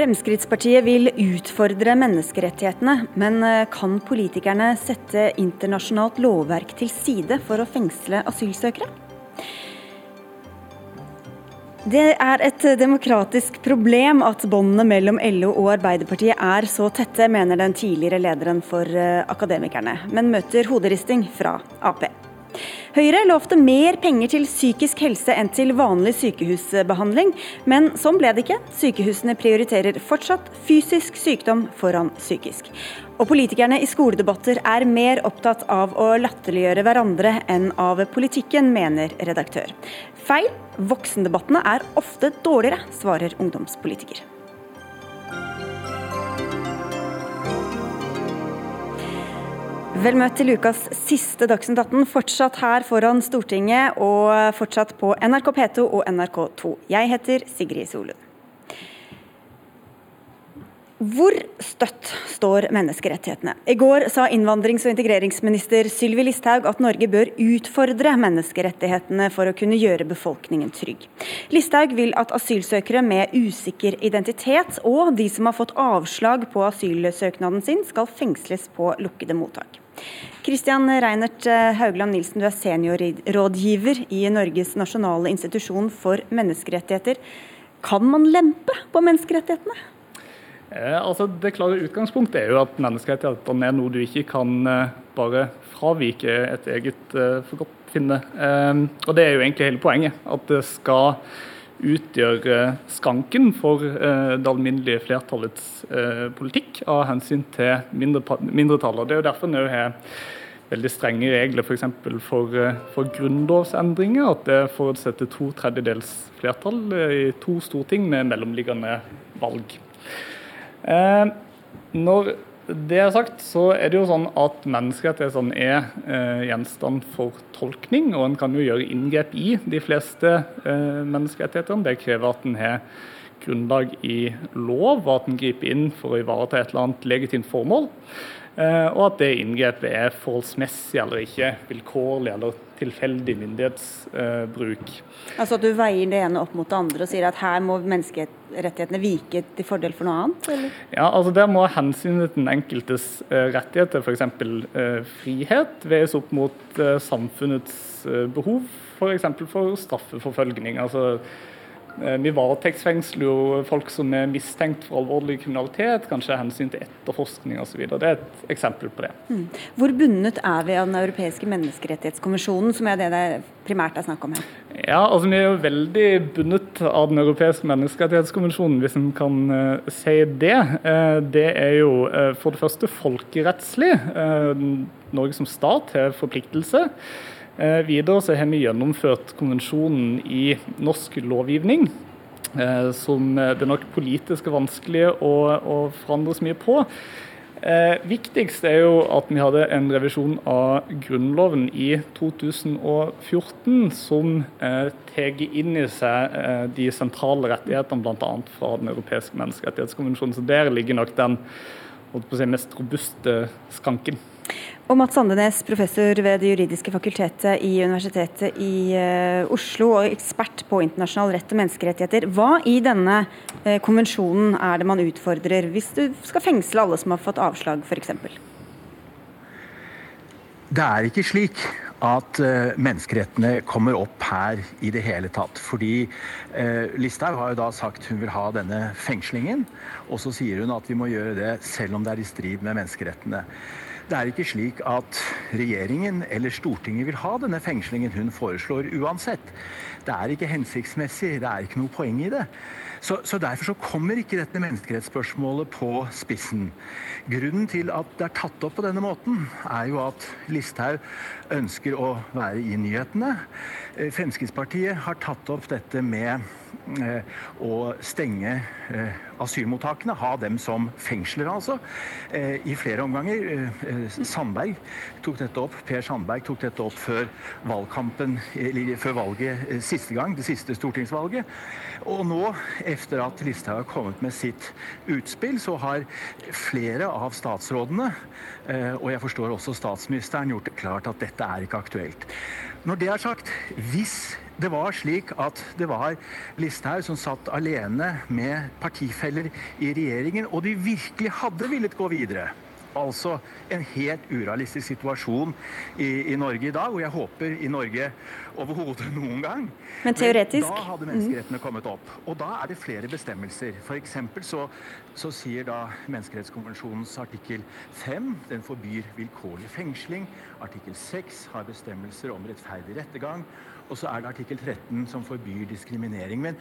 Fremskrittspartiet vil utfordre menneskerettighetene, men eh, kan politikerne sette internasjonalt lovverk til side for å fengsle asylsøkere? Det er et demokratisk problem at båndene mellom LO og Arbeiderpartiet er så tette, mener den tidligere lederen for eh, Akademikerne, men møter hoderisting fra Ap. Høyre lovte mer penger til psykisk helse enn til vanlig sykehusbehandling, men sånn ble det ikke. Sykehusene prioriterer fortsatt fysisk sykdom foran psykisk. Og politikerne i skoledebatter er mer opptatt av å latterliggjøre hverandre enn av politikken, mener redaktør. Feil. Voksendebattene er ofte dårligere, svarer ungdomspolitiker. Vel møtt til ukas siste Dagsnytt 18, fortsatt her foran Stortinget og fortsatt på NRK P2 og NRK2. Jeg heter Sigrid Solund. Hvor støtt står menneskerettighetene? I går sa innvandrings- og integreringsminister Sylvi Listhaug at Norge bør utfordre menneskerettighetene for å kunne gjøre befolkningen trygg. Listhaug vil at asylsøkere med usikker identitet og de som har fått avslag på asylsøknaden sin, skal fengsles på lukkede mottak. Kristian Reinert Haugland Nilsen, du er seniorrådgiver i Norges nasjonale institusjon for menneskerettigheter. Kan man lempe på menneskerettighetene? Eh, altså Det klare utgangspunktet er jo at menneskerettighetene er noe du ikke kan eh, bare fravike et eget eh, forgodtfinne. Eh, og det er jo egentlig hele poenget. At det skal utgjøre skanken for eh, det alminnelige flertallets eh, politikk av hensyn til mindre, mindretallet. Det er jo derfor vi har veldig strenge regler f.eks. For, for, for grunnlovsendringer. At det forutsetter to tredjedels flertall i to storting med mellomliggende valg. Eh, når det er sagt, så er det jo sånn at menneskerettighetene er eh, gjenstand for tolkning, og en kan jo gjøre inngrep i de fleste eh, menneskerettighetene. Det krever at en har grunnlag i lov, og at en griper inn for å ivareta et eller annet legitimt formål. Eh, og at det inngrepet er forholdsmessig eller ikke, vilkårlig eller tilfeldig myndighetsbruk. Altså at du veier det ene opp mot det andre og sier at her må menneskerettighetene vike til fordel for noe annet? Eller? Ja, altså Der må hensynet til den enkeltes uh, rettigheter, f.eks. Uh, frihet, veies opp mot samfunnets behov, f.eks. For, for straffeforfølgning. altså Eh, vi varetektsfengsler jo folk som er mistenkt for alvorlig kriminalitet, kanskje hensyn til etterforskning osv. Det er et eksempel på det. Mm. Hvor bundet er vi av Den europeiske menneskerettighetskommisjonen, som er det det primært er snakk om her? Ja, altså Vi er jo veldig bundet av Den europeiske menneskerettighetskommisjonen, hvis en kan uh, si det. Uh, det er jo uh, for det første folkerettslig. Norge som stat har forpliktelse. Eh, videre så har vi gjennomført konvensjonen i norsk lovgivning. Eh, som det er nok politisk vanskelig å, å forandre så mye på. Eh, viktigst er jo at vi hadde en revisjon av Grunnloven i 2014 som eh, tar inn i seg eh, de sentrale rettighetene bl.a. fra Den europeiske menneskerettighetskonvensjonen. Så der ligger nok den si, mest robuste skanken. Og Mats Andenes, professor ved Det juridiske fakultetet i Universitetet i uh, Oslo og ekspert på internasjonal rett og menneskerettigheter. Hva i denne uh, konvensjonen er det man utfordrer, hvis du skal fengsle alle som har fått avslag f.eks.? Det er ikke slik at uh, menneskerettene kommer opp her i det hele tatt. Fordi eh, Listhaug har jo da sagt hun vil ha denne fengslingen. Og så sier hun at vi må gjøre det selv om det er i strid med menneskerettene. Det er ikke slik at regjeringen eller Stortinget vil ha denne fengslingen hun foreslår uansett. Det er ikke hensiktsmessig, det er ikke noe poeng i det. Så, så Derfor så kommer ikke dette menneskerettsspørsmålet på spissen. Grunnen til at det er tatt opp på denne måten, er jo at Listhaug ønsker å være i nyhetene. Eh, Fremskrittspartiet har tatt opp dette med eh, å stenge eh, asylmottakene, ha dem som fengsler, altså. I flere omganger. Sandberg tok dette opp, Per Sandberg tok dette opp før valgkampen, eller før valget siste gang, det siste stortingsvalget. Og nå, etter at Listhaug har kommet med sitt utspill, så har flere av statsrådene, og jeg forstår også statsministeren, gjort det klart at dette er ikke aktuelt. når det er sagt, hvis det var slik at det var Listhaug som satt alene med partifeller i regjeringen, og de virkelig hadde villet gå videre, Altså en helt urealistisk situasjon i, i, Norge i dag, og jeg håper i Norge overhodet noen gang. Men teoretisk? Men da hadde menneskerettene kommet opp. Og da er det flere bestemmelser. F.eks. Så, så sier da Menneskerettskonvensjonens artikkel 5 den forbyr vilkårlig fengsling. Artikkel 6 har bestemmelser om rettferdig rettergang. Og så er det artikkel 13 som forbyr diskriminering. Men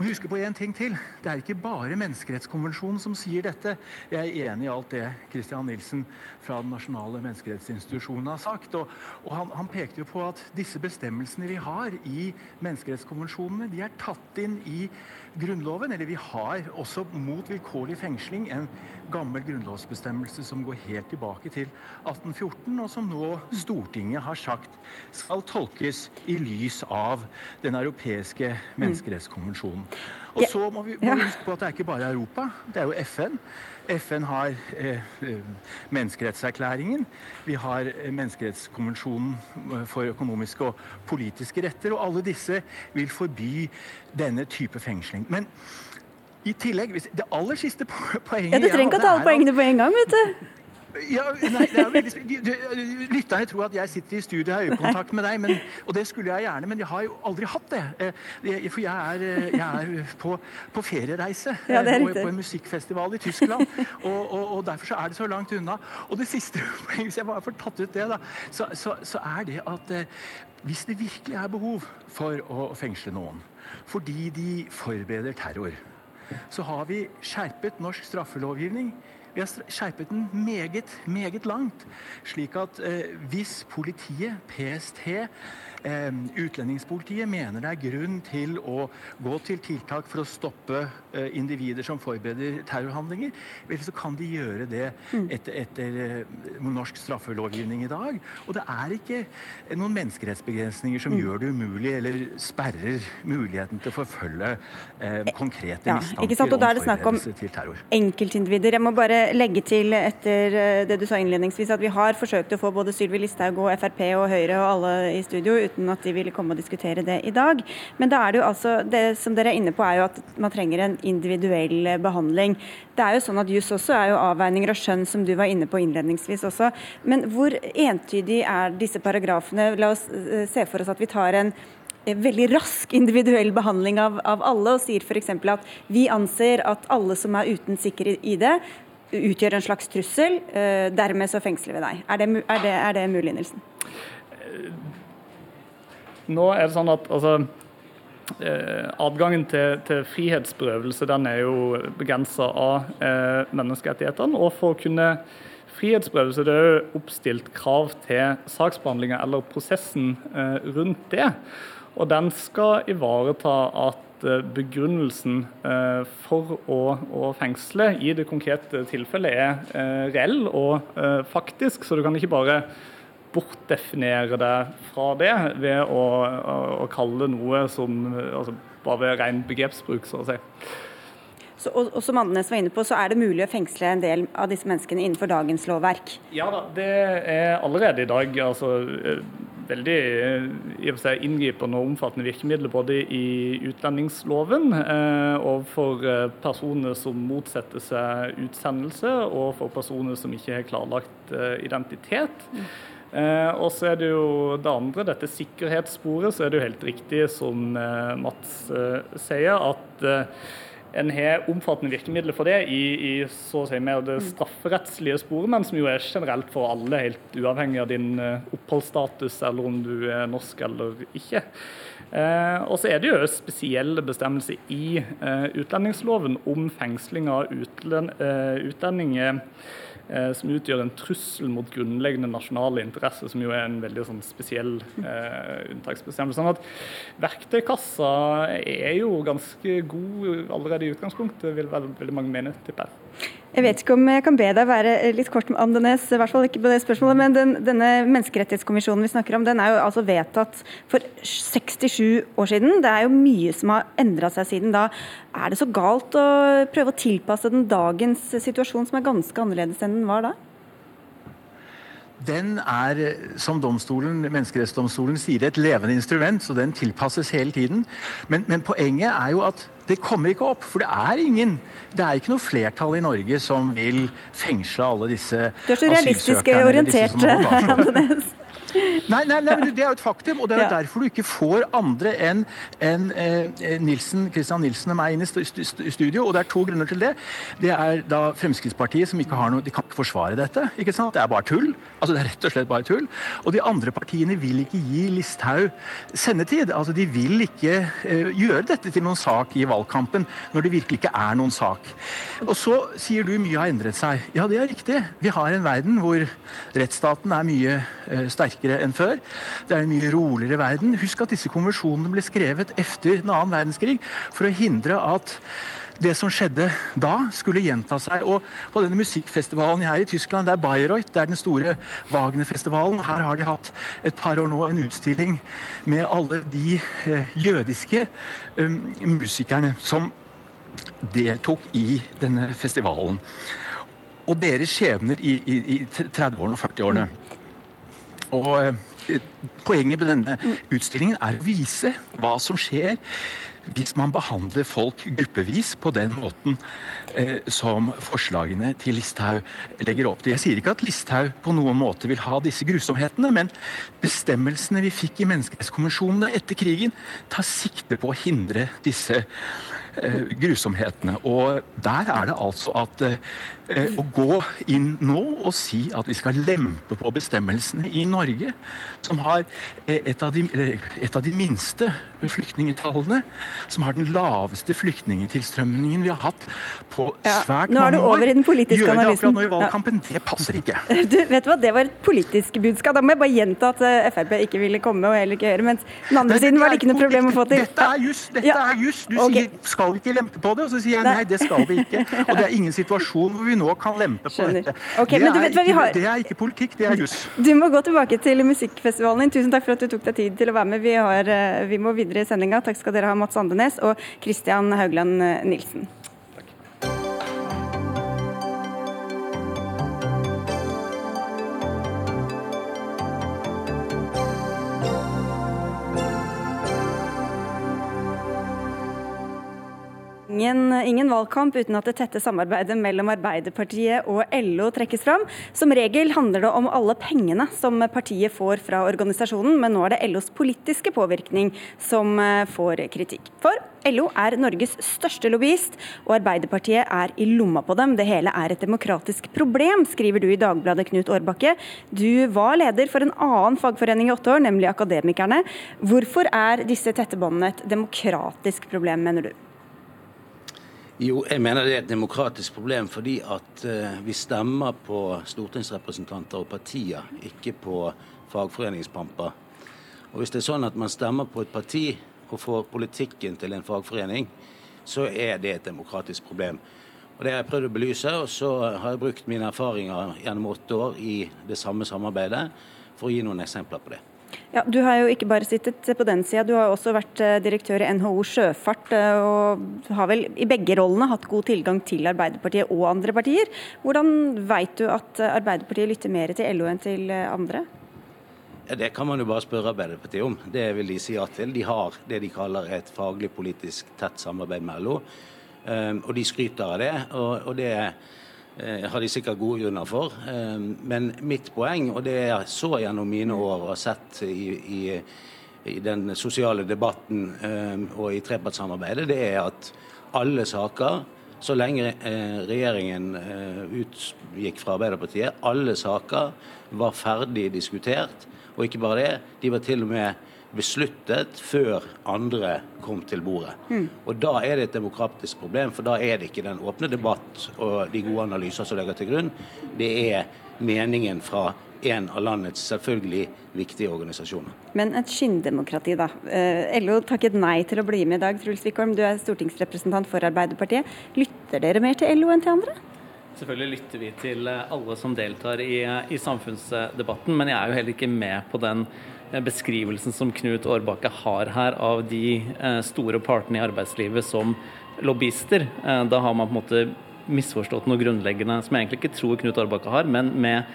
må huske på en ting til. Det er ikke bare Menneskerettskonvensjonen som sier dette. Jeg er enig i alt det Christian Nilsen fra Den nasjonale menneskerettsinstitusjonen har sagt. Og, og han, han, pekte jo på at disse bestemmelsene vi har i menneskerettskonvensjonene, de er tatt inn i Grunnloven. Eller vi har også mot vilkårlig fengsling en gammel grunnlovsbestemmelse som går helt tilbake til 1814, og som nå Stortinget har sagt skal tolkes i lys av Den europeiske menneskerettskonvensjonen. Og så må vi, må huske på at det er ikke bare Europa, det er jo FN. FN har eh, eh, menneskerettserklæringen. Vi har eh, menneskerettskonvensjonen eh, for økonomiske og politiske retter. Og alle disse vil forby denne type fengsling. Men i tillegg Det aller siste poenget Ja, Du trenger ikke å ta alle poengene på en gang, vet du. Ja, nei, det er veldig, Lytterne tror at jeg sitter i studio og har øyekontakt med deg, men, og det skulle jeg gjerne, men jeg har jo aldri hatt det. Eh, for jeg er, eh, jeg er på, på, feriereise ja, og eh, på en musikkfestival i Tyskland. Og, og, og, derfor så er det så langt unna. Og det siste hvis jeg bare får tatt ut det, da, så, så, så er det at hvis det virkelig er behov for å fengsle noen fordi de forbereder terror, så har vi skjerpet norsk straffelovgivning vi har skjerpet den meget, meget langt. Slik at eh, hvis politiet, PST, Utlendingspolitiet mener det er grunn til å gå til tiltak for å stoppe eh, individer som forbereder terrorhandlinger, vel, så kan de gjøre det mm. etter, etter eh, norsk straffelovgivning i dag. Og det er ikke noen menneskerettsbegrensninger som mm. gjør det umulig eller sperrer muligheten til å forfølge eh, konkrete ja, mistanker om forberedelse til terror. Enkeltindivider. Jeg må bare legge til etter det du sa innledningsvis, at vi har forsøkt å få både Sylvi Listhaug og Frp og Høyre og alle i studio uten at de ville komme og diskutere det i dag. Men da er det jo altså, det som dere er inne på er jo at man trenger en individuell behandling. Det er jo sånn at Juss også er jo avveininger og skjønn, som du var inne på innledningsvis også. Men hvor entydig er disse paragrafene? La oss eh, se for oss at vi tar en eh, veldig rask individuell behandling av, av alle, og sier f.eks. at vi anser at alle som er uten sikker ID, utgjør en slags trussel. Eh, dermed så fengsler vi deg. Er det, er det, er det mulig, Nilsen? Nå er det sånn at altså, eh, Adgangen til, til, frihetsberøvelse den er jo begrensa av eh, menneskerettighetene. Og for å kunne frihetsberøvelse det er jo oppstilt krav til saksbehandlinga eller prosessen eh, rundt det. Og den skal ivareta at eh, begrunnelsen eh, for å, å, fengsle i det konkrete tilfellet er eh, reell og faktisk. Så du kan ikke bare bortdefinere det fra det ved å, å, å kalle det noe som altså bare ved ren begrepsbruk, så å si. Så, og, og, som Andenes var inne på, så er det mulig å fengsle en del av disse menneskene innenfor dagens lovverk? Ja da, det er allerede i dag altså, veldig i og for seg inngripende og omfattende virkemidler både i utlendingsloven eh, og for eh, personer som motsetter seg utsendelse, og for personer som ikke har klarlagt eh, identitet. Mm. Eh, og så er det jo det andre, dette sikkerhetssporet, så er det jo helt riktig som eh, Mats eh, sier, at eh, en har omfattende virkemidler for det i, i så å si mer det strafferettslige sporet, men som jo er generelt for alle, helt uavhengig av din eh, oppholdsstatus eller om du er norsk eller ikke. Eh, og så er det jo spesielle bestemmelser i utlendingsloven om fengsling av utlendinger Eh, som utgjør en trussel mot grunnleggende nasjonale interesser, som jo er en veldig sånn, spesiell eh, unntaksbestemmelse. Sånn at verktøykassa er jo ganske god allerede i utgangspunktet, vil veldig mange mene, tipper jeg. Jeg vet ikke om jeg kan be deg være litt kort med Andenes, i hvert fall ikke på det spørsmålet. Men den, denne menneskerettighetskommisjonen vi snakker om, den er jo altså vedtatt for 67 år siden. Det er jo mye som har endra seg siden da. Er det så galt å prøve å tilpasse den dagens situasjon, som er ganske annerledes enn den var da? Den er, som domstolen, menneskerettsdomstolen sier, et levende instrument, så den tilpasses hele tiden. Men, men, poenget er jo at det kommer ikke opp. For det er ingen Det er ikke noe flertall i Norge som vil fengsle alle disse asylsøkerne. Du er så realistisk orientert, Nei, nei, nei, det er jo et faktum, og det er jo derfor du ikke får andre enn en, eh, Nilsen, Christian Nilsen og meg inn i studio. Og det er to grunner til det. Det er da Fremskrittspartiet som ikke har noe De kan ikke forsvare dette. ikke sant? Det er bare tull. Altså Det er rett og slett bare tull. Og de andre partiene vil ikke gi Listhaug sendetid. Altså De vil ikke eh, gjøre dette til noen sak i valgkampen når det virkelig ikke er noen sak. Og så sier du mye har endret seg. Ja, det er riktig. Vi har en verden hvor rettsstaten er mye eh, sterkere sterkere enn før. Det er en mye roligere verden. Husk at disse konvensjonene ble skrevet etter den annen verdenskrig for å hindre at det som skjedde da, skulle gjenta seg. Og på denne musikkfestivalen her i Tyskland, det er Bayreuth, det er den store Wagner-festivalen. Her har de hatt et par år nå en utstilling med alle de eh, jødiske um, musikerne som deltok i denne festivalen. Og deres skjebner i, i, i 30-årene og 40-årene. Og eh, Poenget med denne utstillingen er å vise hva som skjer hvis man behandler folk gruppevis på den måten eh, som forslagene til Listhaug legger opp til. Jeg sier ikke at Listhaug på noen måte vil ha disse grusomhetene, men bestemmelsene vi fikk i menneskerettskonvensjonene etter krigen, tar sikte på å hindre disse grusomhetene. Og der er det altså at eh, Eh, å gå inn nå og si at vi skal lempe på bestemmelsene i Norge, som har eh, et av de, eh, et av de minste flyktningtallene, som har den laveste flyktningtilstrømningen vi har hatt på svært ja. Nå er du over i den politiske Gjør det akkurat nå i valgkampen, det passer ikke. Du, vet du hva, Det var et politisk budskap. Da må jeg bare gjenta at Frp ikke ville komme og heller ikke gjøre, mens den andre siden var det ikke noe problem å få til. Dette er juss. Dette ja. er juss. Du okay. sier 'skal ikke lempe på det', og så sier jeg nei, det skal vi ikke. Og det er ingen situasjon hvor vi nå kan lempe på Skjønner. dette. Okay, det, er ikke, har... det, er ikke, politikk, det er juss. Du må gå tilbake til musikkfestivalen din. Tusen takk for at du tok deg tid til å være med. Vi, har, eh, vi må videre i sendinga. Takk skal dere ha, Mats Andenes og Christian Haugland Nilsen. Ingen, ingen, valgkamp uten at det tette samarbeidet mellom Arbeiderpartiet og LO trekkes fram. Som regel handler det om alle pengene som partiet får fra organisasjonen, men nå er det LOs politiske påvirkning som eh, får kritikk. For LO er Norges største lobbyist, og Arbeiderpartiet er i lomma på dem. Det hele er et demokratisk problem, skriver du i Dagbladet, Knut Årbakke. Du var leder for en annen fagforening i åtte år, nemlig Akademikerne. Hvorfor er disse tette båndene et demokratisk problem, mener du? Jo, jeg mener det er et demokratisk problem fordi at uh, vi stemmer på stortingsrepresentanter og partier, ikke på fagforeningspamper. Og Hvis det er sånn at man stemmer på et parti og får politikken til en fagforening, så er det et demokratisk problem. Og Det har jeg prøvd å belyse, og så har jeg brukt mine erfaringer gjennom åtte år i det samme samarbeidet for å gi noen eksempler på det. Ja, Du har jo ikke bare sittet på den sida, du har også vært eh, direktør i NHO sjøfart. Eh, og har vel i begge rollene hatt god tilgang til Arbeiderpartiet og andre partier. Hvordan veit du at Arbeiderpartiet lytter mer til LO enn til eh, andre? Ja, det kan man jo bare spørre Arbeiderpartiet om. Det vil de si ja til. De har det de kaller et faglig politisk tett samarbeid med LO. Og de skryter av det. og det er Eh, har de sikkert gode grunner for. Eh, men mitt poeng, og det jeg så gjennom mine år og har sett i, i, i den sosiale debatten eh, og i trepartssamarbeidet, det er at alle saker, så lenge regjeringen utgikk fra Arbeiderpartiet, alle saker var ferdig diskutert. Og ikke bare det, de var til og med besluttet før andre kom til bordet. Mm. Og Da er det et demokratisk problem, for da er det ikke den åpne debatt og de gode analyser som legger til grunn. Det er meningen fra en av landets selvfølgelig viktige organisasjoner. Men et skinndemokrati, da. Eh, LO takket nei til å bli med i dag. Truls Wickholm, du er stortingsrepresentant for Arbeiderpartiet. Lytter dere mer til LO enn til andre? Selvfølgelig lytter vi til alle som deltar i, i samfunnsdebatten, men jeg er jo heller ikke med på den Eh, beskrivelsen som Knut Årbakke har her av de eh, store partene i arbeidslivet som lobbyister. Eh, da har man på en måte misforstått noe grunnleggende som jeg egentlig ikke tror Knut Årbakke har, men med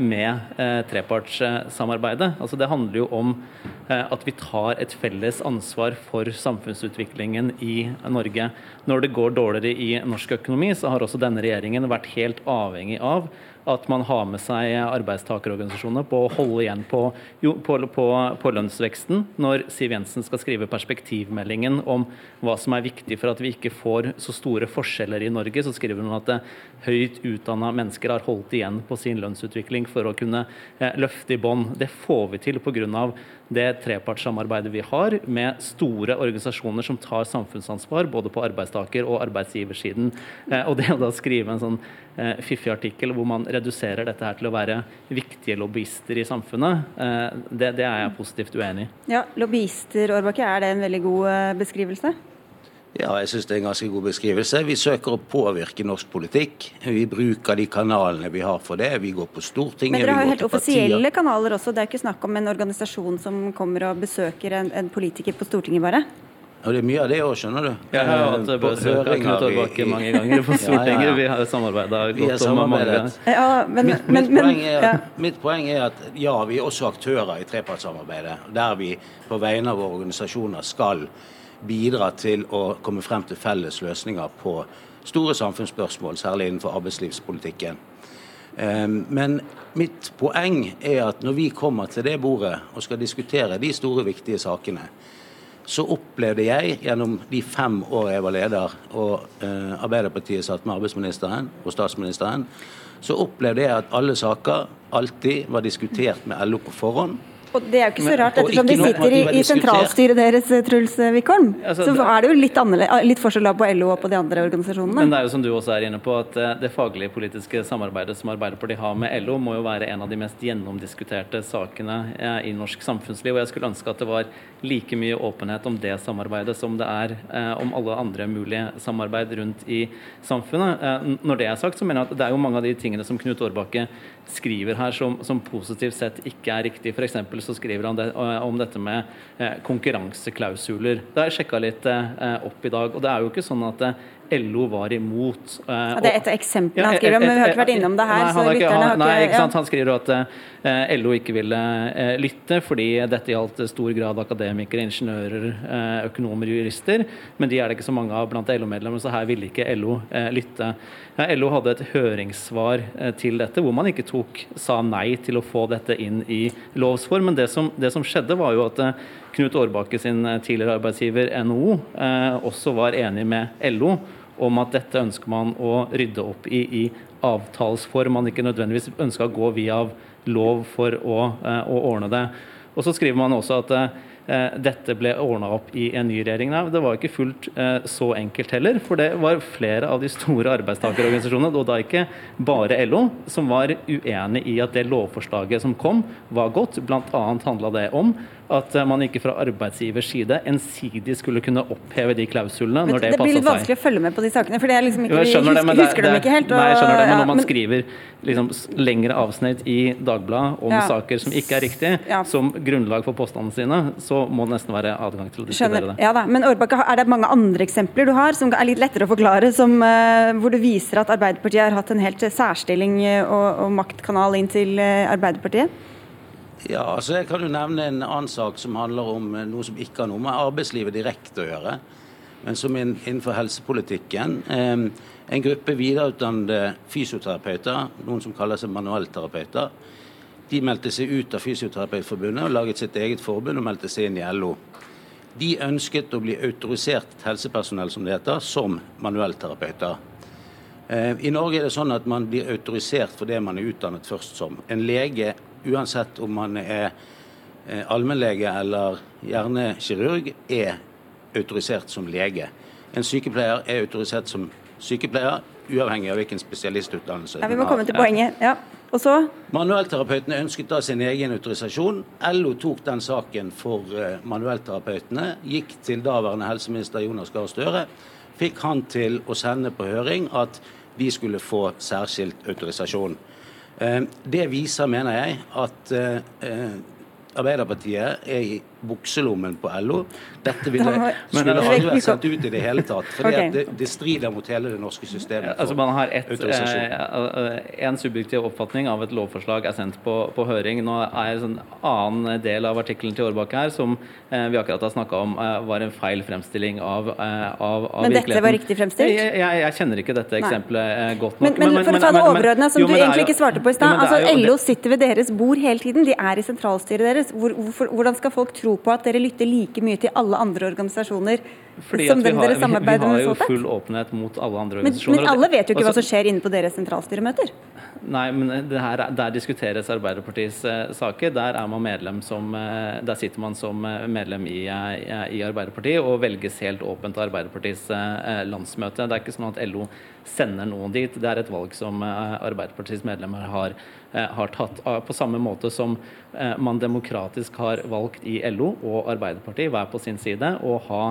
med eh, trepartssamarbeidet. Altså det handler jo om eh, at vi tar et felles ansvar for samfunnsutviklingen i Norge. Når det går dårligere i norsk økonomi, så har også denne regjeringen vært helt avhengig av at man har med seg arbeidstakerorganisasjonene på å holde igjen på, jo, på, på, på, lønnsveksten. Når Siv Jensen skal skrive perspektivmeldingen om hva som er viktig for at vi ikke får så store forskjeller i Norge, så skriver hun at høyt utdanna mennesker har holdt igjen på sin lønnsutvikling for å kunne eh, løfte i bånd. Det får vi til pga. det trepartssamarbeidet vi har med store organisasjoner som tar samfunnsansvar både på arbeidstaker- og arbeidsgiversiden. Eh, og det å da skrive en sånn eh, fiffig artikkel hvor man reduserer dette her til å være viktige lobbyister i samfunnet, det, det er jeg positivt uenig i. Ja, Lobbyister, Årbakke, er det en veldig god beskrivelse? Ja, jeg syns det er en ganske god beskrivelse. Vi søker å påvirke norsk politikk. Vi bruker de kanalene vi har for det. Vi går på Stortinget. Men dere har jo helt offisielle kanaler også. Det er ikke snakk om en organisasjon som kommer og besøker en, en politiker på Stortinget, bare? Og det er mye av det òg, skjønner du. Jeg har hatt besøk av Knut Årbakke mange ganger på Stortinget. Ja, ja. Vi har samarbeida godt om mange ja, men, mitt, mitt, men, poeng er, mitt, poeng er, at ja, vi er også aktører i trepartssamarbeidet. Der vi på vegne av våre organisasjoner skal bidra til å komme frem til felles løsninger på store samfunnsspørsmål, særlig innenfor arbeidslivspolitikken. Ehm, men mitt poeng er at når vi kommer til det bordet og skal diskutere de store, viktige sakene, så opplevde jeg gjennom de fem år jeg var leder og eh, Arbeiderpartiet satt med arbeidsministeren og statsministeren, så opplevde jeg at alle saker alltid var diskutert med LO på forhånd. Og Det er jo ikke så rart, ettersom de sitter i, i sentralstyret deres, eh, Truls Wickholm. Altså, så er det jo litt, litt forskjell på LO og på de andre organisasjonene. Men det er jo som du også er inne på, at eh, det faglige politiske samarbeidet som Arbeiderpartiet har med LO, må jo være en av de mest gjennomdiskuterte sakene eh, i norsk samfunnsliv. Og jeg skulle ønske at det var like mye åpenhet om det samarbeidet som det er om alle andre mulige samarbeid rundt i samfunnet. Når det er sagt, så mener jeg at det er jo mange av de tingene som Knut Årbakke skriver her som, som positivt sett ikke er riktig. F.eks. så skriver han det, eh, om dette med eh, konkurranseklausuler. Det har jeg sjekka litt eh, opp i dag. og det er jo ikke sånn at LO var imot. Uh, det er et eksempel han skriver om, men vi har ikke vært innom det her. Nei, har ikke, nei, ikke sant? Han skriver at uh, LO ikke ville uh, lytte fordi dette gjaldt stor grad akademikere, ingeniører, økonomer, jurister. Men de er det ikke så mange av blant LO-medlemmer, så her ville ikke LO lytte. LO hadde et høringssvar til dette hvor man ikke tok, sa nei til å få dette inn i lovs form. Men det som, det som skjedde, var jo at Knut Årbakke sin tidligere arbeidsgiver NHO også var enig med LO om at dette ønsker man å rydde opp i i avtalsform. Man ikke nødvendigvis ønska å gå via lov for å, eh, å, ordne det. Og så skriver man også at eh, dette ble ordna opp i en ny regjering. Nei, det var ikke fullt eh, så enkelt heller. For det var flere av de store arbeidstakerorganisasjonene, og da ikke bare LO, som var uenig i at det lovforslaget som kom, var godt. Blant annet handla det om at man ikke fra arbeidsgivers side ensidig skulle kunne oppheve de klausulene når det, det blir litt vanskelig å følge med på de sakene, for det er liksom ikke, vi husker, det, husker dem ikke helt. Og, nei, jeg skjønner det, men når man skriver liksom, lengre avsnitt i Dagbladet om ja. saker som ikke er riktige, ja. som grunnlag for påstandene sine, så må det nesten være adgang til å diskutere det. Ja da, Men Årbakke, er det mange andre eksempler du har som er litt lettere å forklare, som, uh, hvor du viser at Arbeiderpartiet har hatt en helt særstilling eh, og, og maktkanal inn til Arbeiderpartiet? Ja, altså Jeg kan jo nevne en annen sak som handler om eh, noe som ikke har noe med arbeidslivet direkte å gjøre, men som innenfor helsepolitikken. En gruppe videreutdannede fysioterapeuter, noen som kaller seg manuellterapeuter, de meldte seg ut av Fysioterapeutforbundet og laget sitt eget forbund og meldte seg inn i LO. De ønsket å bli autorisert helsepersonell, som det heter, som manuellterapeuter. I Norge er det sånn at man blir autorisert for det man er utdannet først som. En lege uansett om man er eh, allmennlege eller hjernekirurg, er autorisert som lege. En sykepleier er autorisert som sykepleier, uavhengig av hvilken spesialistutdannelse ja, Vi må komme til poenget. Ja. Og så? Manuellterapeutene ønsket da sin egen autorisasjon. LO tok den saken for uh, manuellterapeutene. Gikk til daværende helseminister Jonas Gahr Støre. Fikk han til å sende på høring at de skulle få særskilt autorisasjon. Eh, det viser, mener jeg, at eh, Arbeiderpartiet er bukselommen på LO. Dette ville, skulle aldri vært sendt ut i det hele tatt. For okay. det, det, strider mot hele det norske systemet. Altså Man har ett, eh, en subjektiv oppfatning av et lovforslag er sendt på, på høring. Nå er en sånn annen del av artikkelen til Årbakke her som eh, vi akkurat har snakka om, eh, var en feil fremstilling av, eh, av, av Men dette var riktig fremstilt? Jeg, jeg, jeg kjenner ikke dette eksempelet eh, godt nok. Men, men, for å ta det overordna, som jo, du egentlig ikke svarte på i stad. Altså, LO sitter ved deres bord hele tiden. De er i sentralstyret deres. Hvor, hvor, hvordan skal folk tro på at dere lytter like mye til alle andre organisasjoner Fordi som dem dere samarbeider med? Vi har jo full åpenhet mot alle andre organisasjoner. Men, men alle vet jo ikke hva som skjer inne på deres sentralstyremøter? Nei, men her, der diskuteres Arbeiderpartiets uh, saker. Der, som, uh, der, sitter man som eh, medlem i, uh, i, Arbeiderpartiet og velges helt åpent av Arbeiderpartiets eh, landsmøte. Det er ikke sånn at LO sender noen dit. Det er et valg som eh, Arbeiderpartiets medlemmer har, har tatt. På samme måte som man demokratisk har valgt i LO og Arbeiderpartiet hver på sin side å ha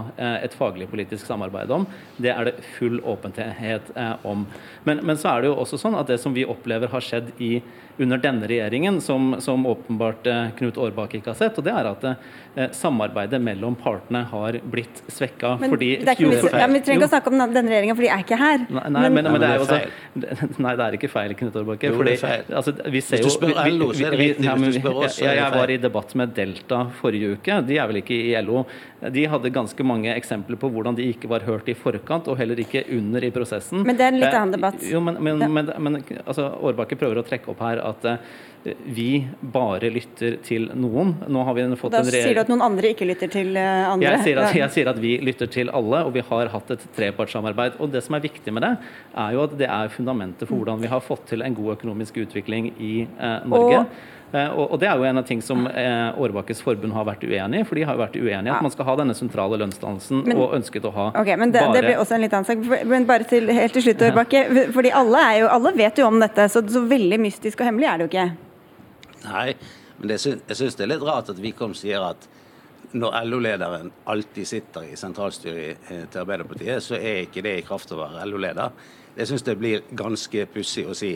et faglig politisk samarbeid om. Det er det full åpenhet om. Men, men så er det jo også sånn at det som vi opplever har skjedd i under denne regjeringen, som, som åpenbart eh, Knut Aarbakke ikke har sett. og det er at eh, samarbeidet mellom partene har blitt svekka. Men, fordi, det er ikke, jo, ja, vi trenger ikke å snakke om denne regjeringa, for de er ikke her. Nei, nei men, men, men, det er jo også, Nei, det er ikke feil, Knut Aarbakke. Fordi, altså, vi ser Hvis du spør LO, så er det riktig. Hvis du spør oss, jeg, jeg var i debatt med Delta forrige uke. De er vel ikke i LO. De hadde ganske mange eksempler på hvordan de ikke var hørt i forkant, og heller ikke under i prosessen. Men det er en litt annen debatt. Jo, men, men, men, men altså, Årbakke prøver å trekke opp her at uh, vi bare lytter til noen. Nå har vi fått da en sier du at noen andre ikke lytter til uh, andre? Jeg sier, at, jeg sier, at, vi lytter til alle, og vi har hatt et trepartssamarbeid. Og det som er viktig med det, er jo at det er fundamentet for hvordan vi har fått til en god økonomisk utvikling i eh, Norge. Og Eh, og, Det er jo en av ting som eh, Årbakkes forbund har vært uenig i. For de har jo vært uenige i at man skal ha denne sentrale lønnsdannelsen, og ønsket å ha okay, men det, bare Det blir også en litt annen sak. Men bare til, helt til slutt, Årbakke. fordi alle, jo, alle, vet jo om dette, så, så veldig mystisk og hemmelig er det jo ikke. Nei, men det, jeg syns det er litt rart at Wickholm sier at når LO-lederen alltid sitter i sentralstyret eh, til Arbeiderpartiet, så er ikke det i kraft av å være LO-leder. Jeg syns det blir ganske pussig å si.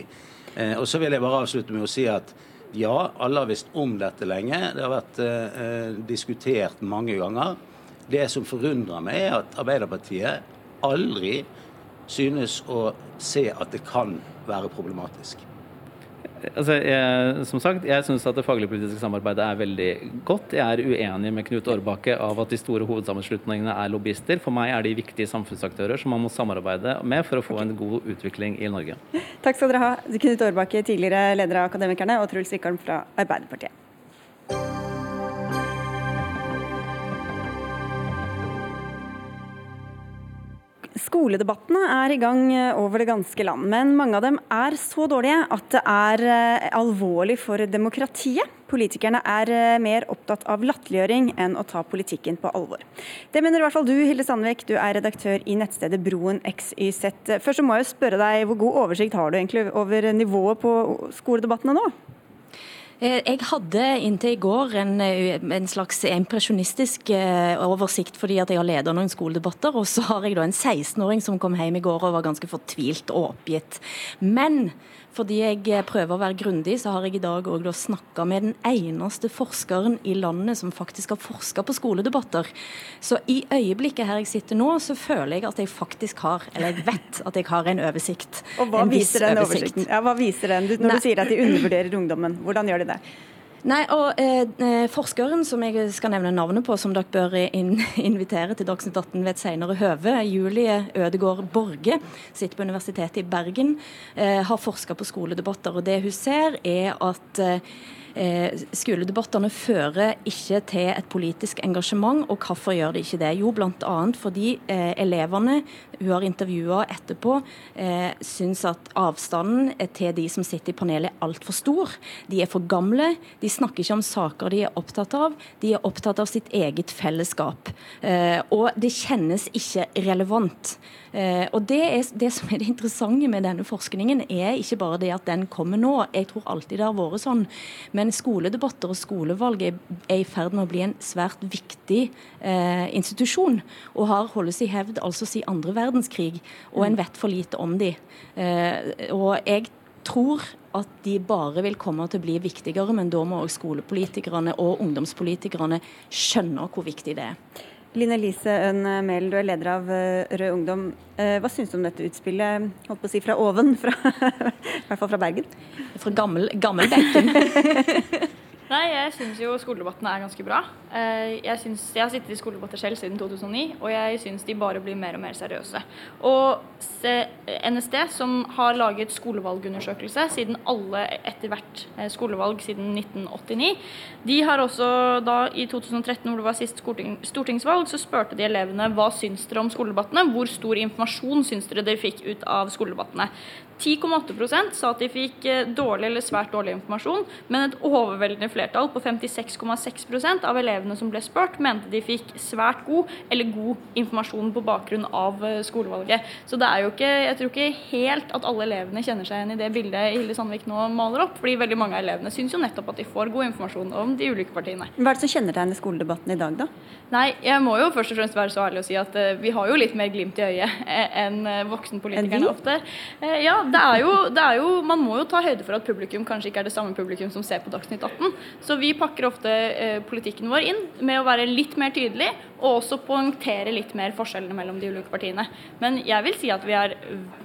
Og så vil jeg bare avslutte med å si at ja, alle har visst om dette lenge. Det har vært eh, eh, diskutert mange ganger. Det som forundrer meg, er at Arbeiderpartiet aldri synes å se at det kan være problematisk. Altså, jeg, som sagt, jeg syns det faglig-politiske samarbeidet er veldig godt. Jeg er uenig med Knut Årbakke av at de store hovedsammenslutningene er lobbyister. For meg er de viktige samfunnsaktører som man må samarbeide med for å få en god utvikling i Norge. Takk skal dere ha, Knut Årbakke, tidligere leder av Akademikerne, og Truls Wickholm fra Arbeiderpartiet. Skoledebattene er i gang eh, over det ganske land, men mange av dem er så dårlige at det er eh, alvorlig for demokratiet. Politikerne er eh, mer opptatt av latterliggjøring enn å ta politikken på alvor. Det mener i hvert fall du, Hilde Sandvik. Du er redaktør i nettstedet Broen XYZ. Først så må jeg spørre deg, hvor god oversikt har du egentlig over nivået på skoledebattene nå? Eh, jeg hadde inntil i går en, eh, en slags impresjonistisk eh, oversikt fordi at jeg har ledet noen skoledebatter. Og så har jeg da en 16-åring som kom hjem i går og var ganske fortvilt og oppgitt. Men fordi jeg prøver å være grundig, så har jeg i dag òg snakka med den eneste forskeren i landet som faktisk har forska på skoledebatter. Så i øyeblikket her jeg sitter nå, så føler jeg at jeg faktisk har, eller jeg vet at jeg har en oversikt. Og hva viser den oversikten? Ja, hva viser den når Nei. du sier at de undervurderer ungdommen? Hvordan gjør de det? Nei, og eh, eh, Forskeren som jeg skal nevne navnet på, som dere bør in invitere til Dagsnytt 18 ved et senere høve, Julie Ødegård Borge, sitter på Universitetet i Bergen, eh, har forska på skoledebatter. og Det hun ser, er at eh, skoledebattene fører ikke til et politisk engasjement. Og hvorfor gjør de ikke det? Jo, bl.a. fordi eh, elevene hun har intervjua etterpå, eh, syns at avstanden til de som sitter i panelet er altfor stor. De er for gamle, de snakker ikke om saker de er opptatt av. De er opptatt av sitt eget fellesskap. Eh, og det kjennes ikke relevant. Eh, og det, er, det, som er det interessante med denne forskningen, er ikke bare det at den kommer nå. Jeg tror alltid det har vært sånn. Men skoledebatter og skolevalg er, er i ferd med å bli en svært viktig eh, institusjon. Og har holdt seg i hevd altså siden andre verdenskrig. Og en vet for lite om de. Eh, og jeg tror at de bare vil komme til å bli viktigere, men da må også skolepolitikerne og ungdomspolitikerne skjønne hvor viktig det er. Line Elise Øhn Mehl, du er leder av eh, Rød Ungdom. Eh, hva syns du om dette utspillet holdt på å si fra oven, fra, i hvert fall fra Bergen? Fra gammel, gammelbenken. Nei, jeg syns jo skoledebattene er ganske bra. Eh, jeg, synes, jeg har sittet i skoledebatter selv siden 2009, og jeg syns de bare blir mer og mer seriøse. Og NSD, som har laget skolevalgundersøkelse siden alle etter hvert eh, skolevalg siden 1989, de har også da i 2013, hvor det var sist stortingsvalg, så spurte de elevene hva syns dere om skoledebattene, hvor stor informasjon syns dere dere fikk ut av skoledebattene. 10,8% sa at de fikk eh, dårlig eller svært dårlig informasjon, men et overveldende flertall på 56,6% av elevene som ble spurt, mente de fikk svært god eller god informasjon på bakgrunn av eh, skolevalget. Så det er jo ikke, jeg tror ikke helt at alle elevene kjenner seg igjen i det bildet Hilde Sandvik nå maler opp, fordi veldig mange av elevene syns jo nettopp at de får god informasjon om de ulike partiene. Hva er det som kjennetegner skoledebatten i dag, da? Nei, jeg må jo først og fremst være så ærlig å si at uh, vi har jo litt mer glimt i øyet enn voksenpolitikerne ofte. Ja, det er, jo, det er, jo, Man må jo ta høyde for at publikum kanskje ikke er det samme publikum som ser på Dagsnytt 18. Så vi pakker ofte eh, politikken vår inn med å være litt mer tydelig, og også poengtere litt mer forskjellene mellom de ulike partiene. Men jeg vil si at vi er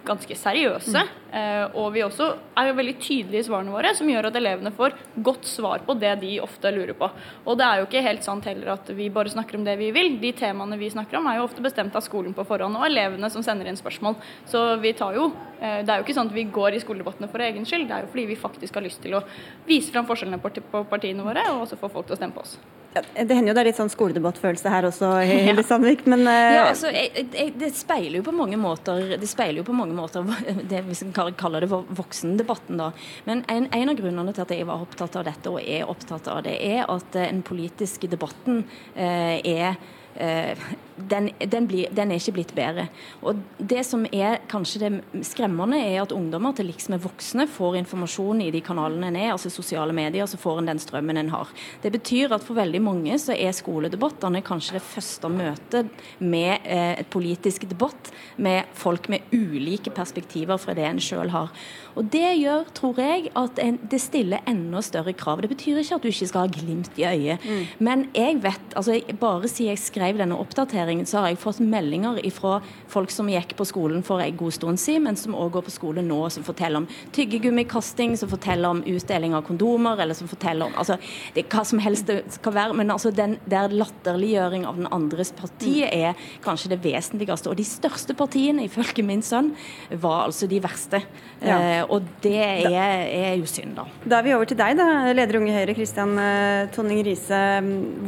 ganske seriøse, eh, og vi også er jo veldig tydelige i svarene våre, som gjør at elevene får godt svar på det de ofte lurer på. Og det er jo ikke helt sant heller at vi bare snakker om det vi vil. De temaene vi snakker om er jo ofte bestemt av skolen på forhånd, og elevene som sender inn spørsmål. Så vi tar jo eh, Det er jo ikke sånn at vi går i skoledebattene for egen skyld, det er jo fordi vi faktisk har lyst til å vise fram forskjellene på partiene våre, og også få folk til å stemme på oss. Ja, det hender jo det er litt sånn skoledebattfølelse her også, Hilde Sandvik, men uh... ja, altså, jeg, jeg, Det speiler jo på mange måter det speiler jo på mange måter det vi kaller det voksendebatten. da. Men en, en, av grunnene til at jeg var opptatt av dette, og er opptatt av det, er at den politiske debatten uh, er den, den, blir, den, er ikke blitt bedre. Og Det som er kanskje det skremmende, er at ungdommer til liks med voksne får informasjon i de kanalene en er, altså sosiale medier, så får en den strømmen en har. Det betyr at for veldig mange så er skoledebattene kanskje det første møtet med eh, et politisk debatt med folk med ulike perspektiver fra det en sjøl har. Og Det gjør, tror jeg, at en, det stiller enda større krav. Det betyr ikke at du ikke skal ha glimt i øyet, mm. men jeg vet, altså bare siden jeg skrev denne oppdateringen så har jeg fått meldinger fra folk som gikk på skolen for en god stund siden, men som òg går på skole nå, som forteller om tyggegummikasting, som forteller om utdeling av kondomer, eller som forteller om altså, det, hva som helst det skal være. Men altså, den der latterliggjøring av den andres parti mm. er kanskje det vesentligste. Og de største partiene, ifølge min sønn, var altså de verste. Ja. Eh, og det er, er, jo synd, da. Da er vi over til deg, da, leder Unge Høyre, Kristian eh, Tonning Riise.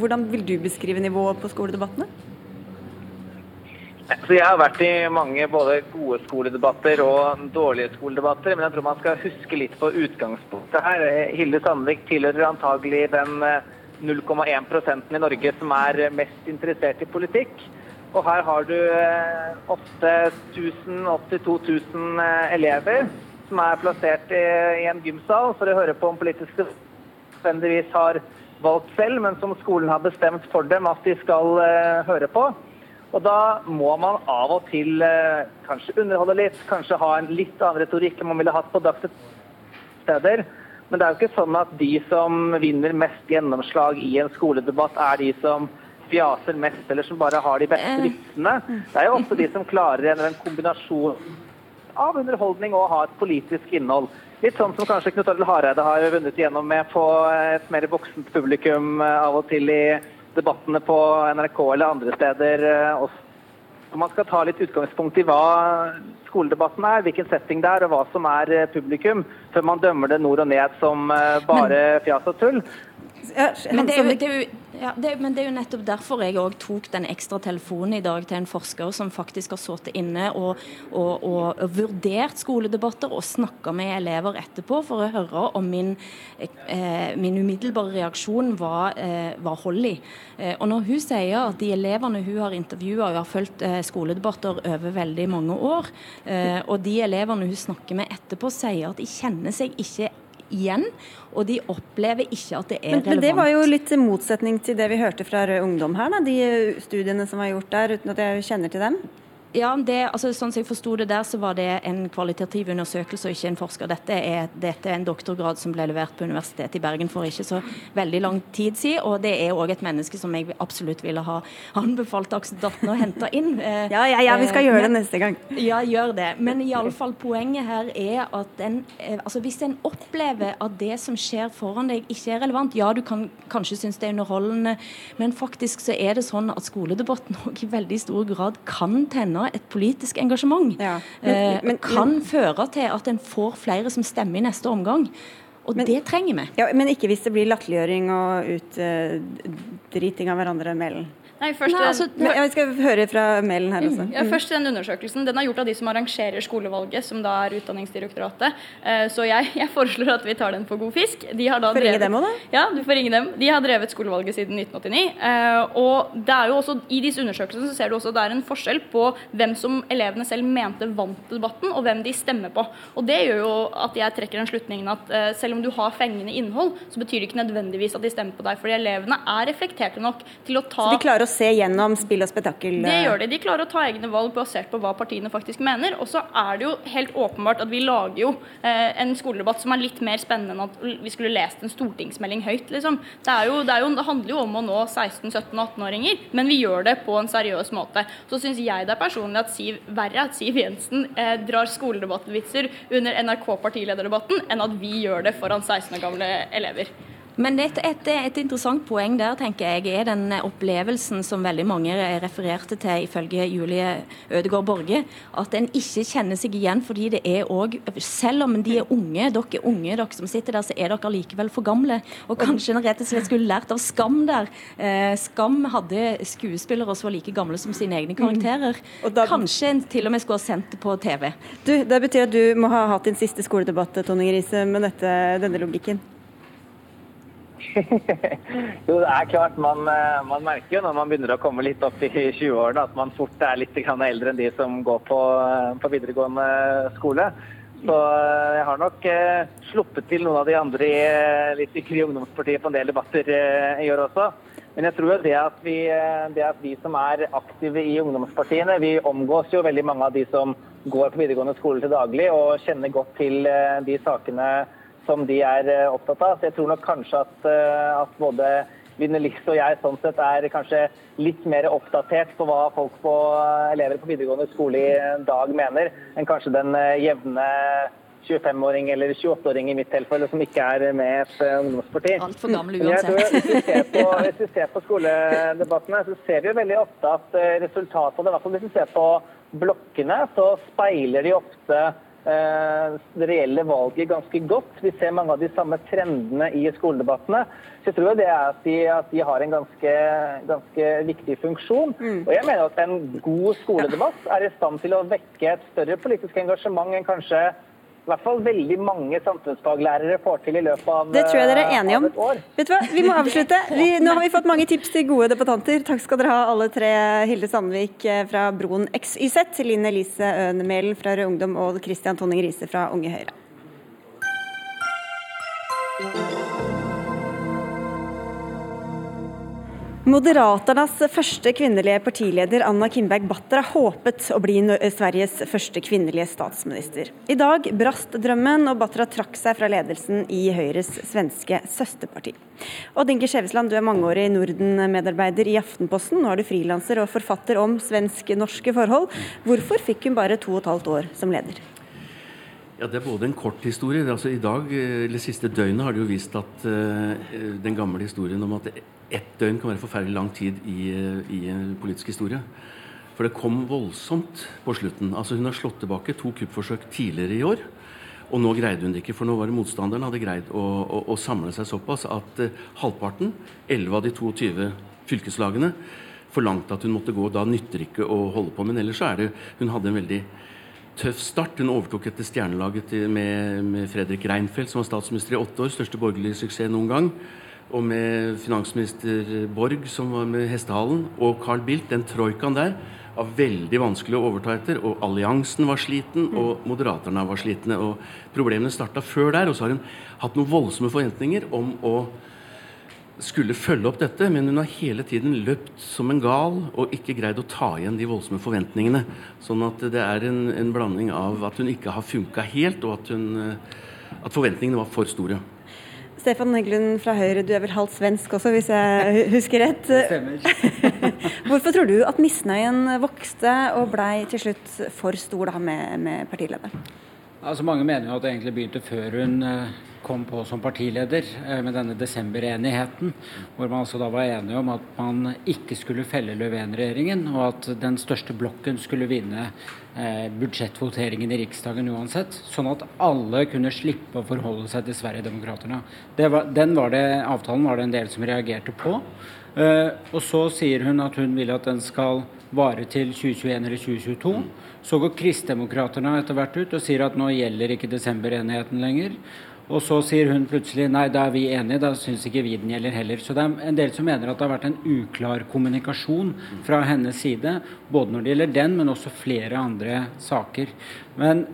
Hvordan vil du beskrive nivået på skoledebattene? Så Jeg har vært i mange både gode skoledebatter og dårlige skoledebatter, men jeg tror man skal huske litt på utgangspunktet her. Hilde Sandvik tilhører antagelig den 0,1 eh, i Norge som er mest interessert i politikk. Og her har du 8000-82 eh, 000 eh, elever som er plassert i, en gymsal for å høre på om politiske nødvendigvis har valgt selv, men som skolen har bestemt for dem at de skal høre på. Og da må man av og til uh, kanskje underholde litt, kanskje ha en litt annen retorikk enn man ville hatt på steder. Men det er jo ikke sånn at de som vinner mest gjennomslag i en skoledebatt, er de som fjaser mest, eller som bare har de beste eh. vitsene. Det er jo også de som klarer en, en kombinasjon av underholdning og ha et politisk innhold. Litt sånn som kanskje Knut Arild Hareide har vunnet igjennom med på et mer voksent publikum eh, av og til i debattene på NRK eller andre steder eh, også. Man skal ta litt utgangspunkt i hva skoledebatten er, hvilken setting det er og hva som er eh, publikum, før man dømmer det nord og ned som bare fjas og tull. Men det er jo, det jo ja, det, men det er jo nettopp derfor jeg òg tok den ekstra telefonen i dag til en forsker som faktisk har sittet inne og, og, og, vurdert skoledebatter og snakka med elever etterpå for å høre om min, eh, min umiddelbare reaksjon var, eh, var hold i. Eh, og når hun sier at de elevene hun har intervjua, har fulgt eh, skoledebatter over veldig mange år, eh, og de elevene hun snakker med etterpå, sier at de kjenner seg ikke igjen, og de opplever ikke at det er men, relevant. Men det var jo litt motsetning til det vi hørte fra Rød Ungdom her, da, de studiene som var gjort der, uten at jeg kjenner til dem? Ja, det, altså, sånn som jeg forsto det der, så var det en kvalitativ undersøkelse og ikke en forsker. Dette er, dette er en doktorgrad som ble levert på Universitetet i Bergen for ikke så veldig lang tid siden. Og det er òg et menneske som jeg absolutt ville ha anbefalt Dagsnytt 18 å hente inn. Eh, ja, ja, ja, vi skal gjøre det neste gang. Ja, gjør det. Men iallfall poenget her er at en, eh, altså hvis en opplever at det som skjer foran deg, ikke er relevant, ja, du kan kanskje synes det er underholdende, men faktisk så er det sånn at skoledebatten òg i veldig stor grad kan tenne et politisk engasjement. Ja. Men, eh, men, kan men, føre til at en får flere som stemmer i neste omgang. Og det trenger vi. Ja, men ikke hvis det blir latterliggjøring og utdriting uh, av hverandre, Melen. Nei, først, Nei, altså, jeg skal høre fra mailen her også. Ja, først den undersøkelsen. Den er gjort av de som arrangerer skolevalget, som da er Utdanningsdirektoratet. Eh, så jeg, jeg foreslår at vi tar den for god fisk. De har da får ringe dem òg, da? Ja, du får ringe dem. De har drevet skolevalget siden 1989. Eh, og det er jo også, i disse undersøkelsene så ser du også at det er en forskjell på hvem som elevene selv mente vant debatten, og hvem de stemmer på. Og det gjør jo at jeg trekker den slutningen at eh, selv om du har fengende innhold, så betyr det ikke nødvendigvis at de stemmer på deg. Fordi elevene er reflekterte nok til å ta Se gjennom spill og spetakkel? Det gjør de. De klarer å ta egne valg basert på hva partiene faktisk mener. Og så er det jo helt åpenbart at vi lager jo eh, en skoledebatt som er litt mer spennende enn at vi skulle lest en stortingsmelding høyt, liksom. Det, jo, det, jo, det handler jo om å nå 16-17-18-åringer, men vi gjør det på en seriøs måte. Så syns jeg det er personlig at Siv, verre at Siv Jensen eh, drar skoledebattvitser under NRK-partilederdebatten, enn at vi gjør det foran 16 år gamle elever. Men et, et, et, interessant poeng der tenker jeg, er den opplevelsen som veldig mange refererte til ifølge Julie Ødegaard Borge. At en ikke kjenner seg igjen fordi det er òg Selv om de er unge, dere er unge dere som sitter der, så er dere likevel for gamle. Og kanskje en rett og slett skulle lært av Skam der. Eh, Skam hadde skuespillere som var like gamle som sine egne karakterer. Mm. Da, kanskje en til og med skulle ha sendt det på TV. Du, Det betyr at du må ha hatt din siste skoledebatt Tonning Grise, med dette, denne logikken? jo, det er klart. Man, eh, man, merker jo når man begynner å komme litt opp i 20-årene at man fort er litt eldre enn de som går på, eh, på videregående skole. Så eh, jeg har nok eh, sluppet til noen av de andre i, litt i ungdomspartiet på en del debatter eh, i år også. Men jeg tror det at, vi, det at vi som er aktive i ungdomspartiene, vi omgås jo veldig mange av de som går på videregående skole til daglig og kjenner godt til de sakene som de er eh, opptatt av. Så jeg tror nok kanskje at, eh, at både Line og jeg sånn sett er kanskje litt mer oppdatert på hva folk på eh, elever på videregående skole i dag mener, enn kanskje den jevne 25-åring eller 28-åring i mitt tilfelle som ikke er med et ungdomsparti. Altfor gammel uansett. Hvis vi, ser på, hvis vi ser på skoledebattene, så ser vi jo veldig ofte at resultatet, i hvert fall hvis vi ser på blokkene, så speiler de ofte det reelle valget ganske godt. Vi ser mange av de samme trendene i skoledebattene. Så jeg tror det er at de, at de har en ganske, ganske viktig funksjon. Mm. Og jeg mener at en god skoledebatt er i stand til å vekke et større politisk engasjement enn kanskje i hvert fall veldig mange samfunnsfaglærere får til i løpet av, det tror jeg dere er enige om. Vet du hva, Vi må avslutte. Vi, nå har vi fått mange tips til gode debattanter. Takk skal dere ha alle tre. Hilde Sandvik eh, fra Broen XYZ, Linn Elise Øhn fra Rød Ungdom og Christian Tonning Riise fra Unge Høyre. Moderaternas første kvinnelige partileder Anna Kinberg Batra håpet å bli Sveriges første kvinnelige statsminister. I dag brast drømmen, og Batra trakk seg fra ledelsen i Høyres svenske søsterparti. Odd Inge Skjevesland, du er mangeårig Norden-medarbeider i Aftenposten. Nå er du frilanser og forfatter om svensk-norske forhold. Hvorfor fikk hun bare to og et halvt år som leder? Ja, Det er både en kort historie. altså I dag, eh, eller siste døgnet har det jo vist at uh, den gamle historien om at ett døgn kan være forferdelig lang tid i, i politisk historie. For det kom voldsomt på slutten. Altså Hun har slått tilbake to kuppforsøk tidligere i år. Og nå greide hun det ikke, for nå var det motstanderen hadde greid å, å, å samle seg såpass at uh, halvparten, 11 av de 22 fylkeslagene, forlangte at hun måtte gå. Da nytter ikke å holde på. Men ellers så er det Hun hadde en veldig tøff start. Hun overtok etter stjernelaget med, med, Fredrik Reinfeldt, som var statsminister i åtte år. Største borgerlige suksess noen gang. Og med finansminister Borg, som var med hestehalen, og Carl Bildt. Den troikaen der var veldig vanskelig å overta etter. Og alliansen var sliten, og moderaterne var slitne. Og problemene starta før der. Og så har hun hatt noen voldsomme forventninger om å skulle følge opp dette, men hun har hele tiden løpt som en gal og ikke greid å ta igjen de voldsomme forventningene. Sånn at det er en, en blanding av at hun ikke har funka helt, og at, hun, eh, at forventningene var for store. Stefan Heggelund fra Høyre, du er vel halvt svensk også, hvis jeg husker rett. Det Stemmer. Hvorfor tror du at misnøyen vokste og blei til slutt for stor da med, med partilederen? Altså Mange mener jo at det egentlig begynte før hun eh, kom på som partileder eh, med denne desemberenigheten, hvor man altså da var enige om at man ikke skulle felle Löfven-regjeringen, og at den største blokken skulle vinne eh, budsjettvoteringen i Riksdagen uansett, sånn at alle kunne slippe å forholde seg til Sverigedemokraterna. Den var det, avtalen var det en del som reagerte på. Eh, og så sier hun at hun vil at den skal vare til 2021 eller 2022. Så går Kristdemokraterna etter hvert ut og sier at nå gjelder ikke desemberenigheten lenger. Og så sier hun plutselig nei, da er vi enige, da syns ikke vi den gjelder heller. Så det er en del som mener at det har vært en uklar kommunikasjon fra hennes side, både når det gjelder den, men også flere andre saker. Men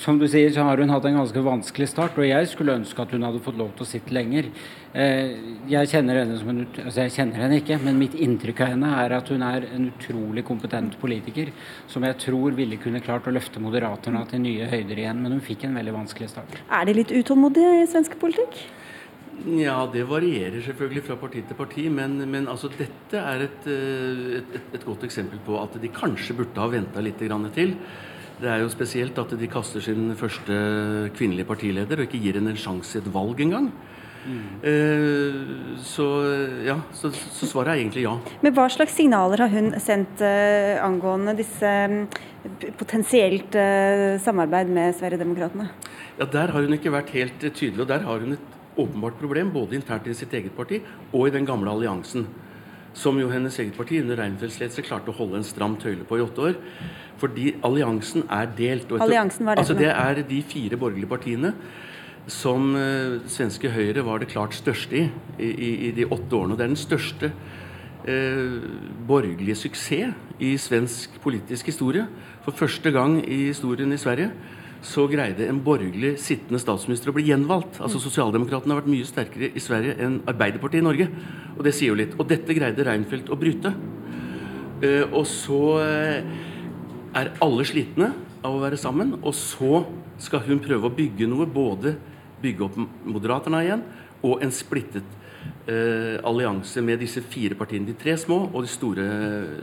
som du sier, så har hun hatt en ganske vanskelig start, og jeg skulle ønske at hun hadde fått lov til å sitte lenger. Eh, jeg kjenner henne som en, altså jeg kjenner henne ikke, men mitt inntrykk av henne er at hun er en utrolig kompetent politiker, som jeg tror ville kunne klart å løfte Moderaterna til nye høyder igjen, men hun fikk en veldig vanskelig start. Er de litt utålmodige i svensk politikk? Ja, det varierer selvfølgelig fra parti til parti, men, men altså, dette er et, eh, et, et, et, godt eksempel på at de kanskje burde ha venta litt til. Det er jo spesielt at de kaster sin første kvinnelige partileder og ikke gir henne en sjanse i et valg engang. Mm. Eh, så ja, så, så, svaret er egentlig ja. Men hva slags signaler har hun sendt uh, angående disse um, potensielt samarbeid med Sverigedemokraterna? Ja, Der har hun ikke vært helt tydelig, og der har hun et åpenbart problem både internt i sitt eget parti og i den gamle alliansen som jo hennes eget parti under Reinfeldts ledelse klarte å holde en stram tøyle på i åtte år. Fordi alliansen er delt. Etter, alliansen var det, altså det er de fire borgerlige partiene som uh, svenske Høyre var det klart største i, i, i de åtte årene. Og det er den største uh, borgerlige suksess i svensk politisk historie. For første gang i historien i Sverige så greide en borgerlig sittende statsminister å bli gjenvalgt. Altså Sosialdemokratene har vært mye sterkere i Sverige enn Arbeiderpartiet i Norge. Og det sier jo litt. Og dette greide Reinfeldt å bryte. Uh, og så er alle slitne av å være sammen. Og så skal hun prøve å bygge noe. Både bygge opp Moderaterna igjen og en splittet eh, allianse med disse fire partiene. De tre små og de store,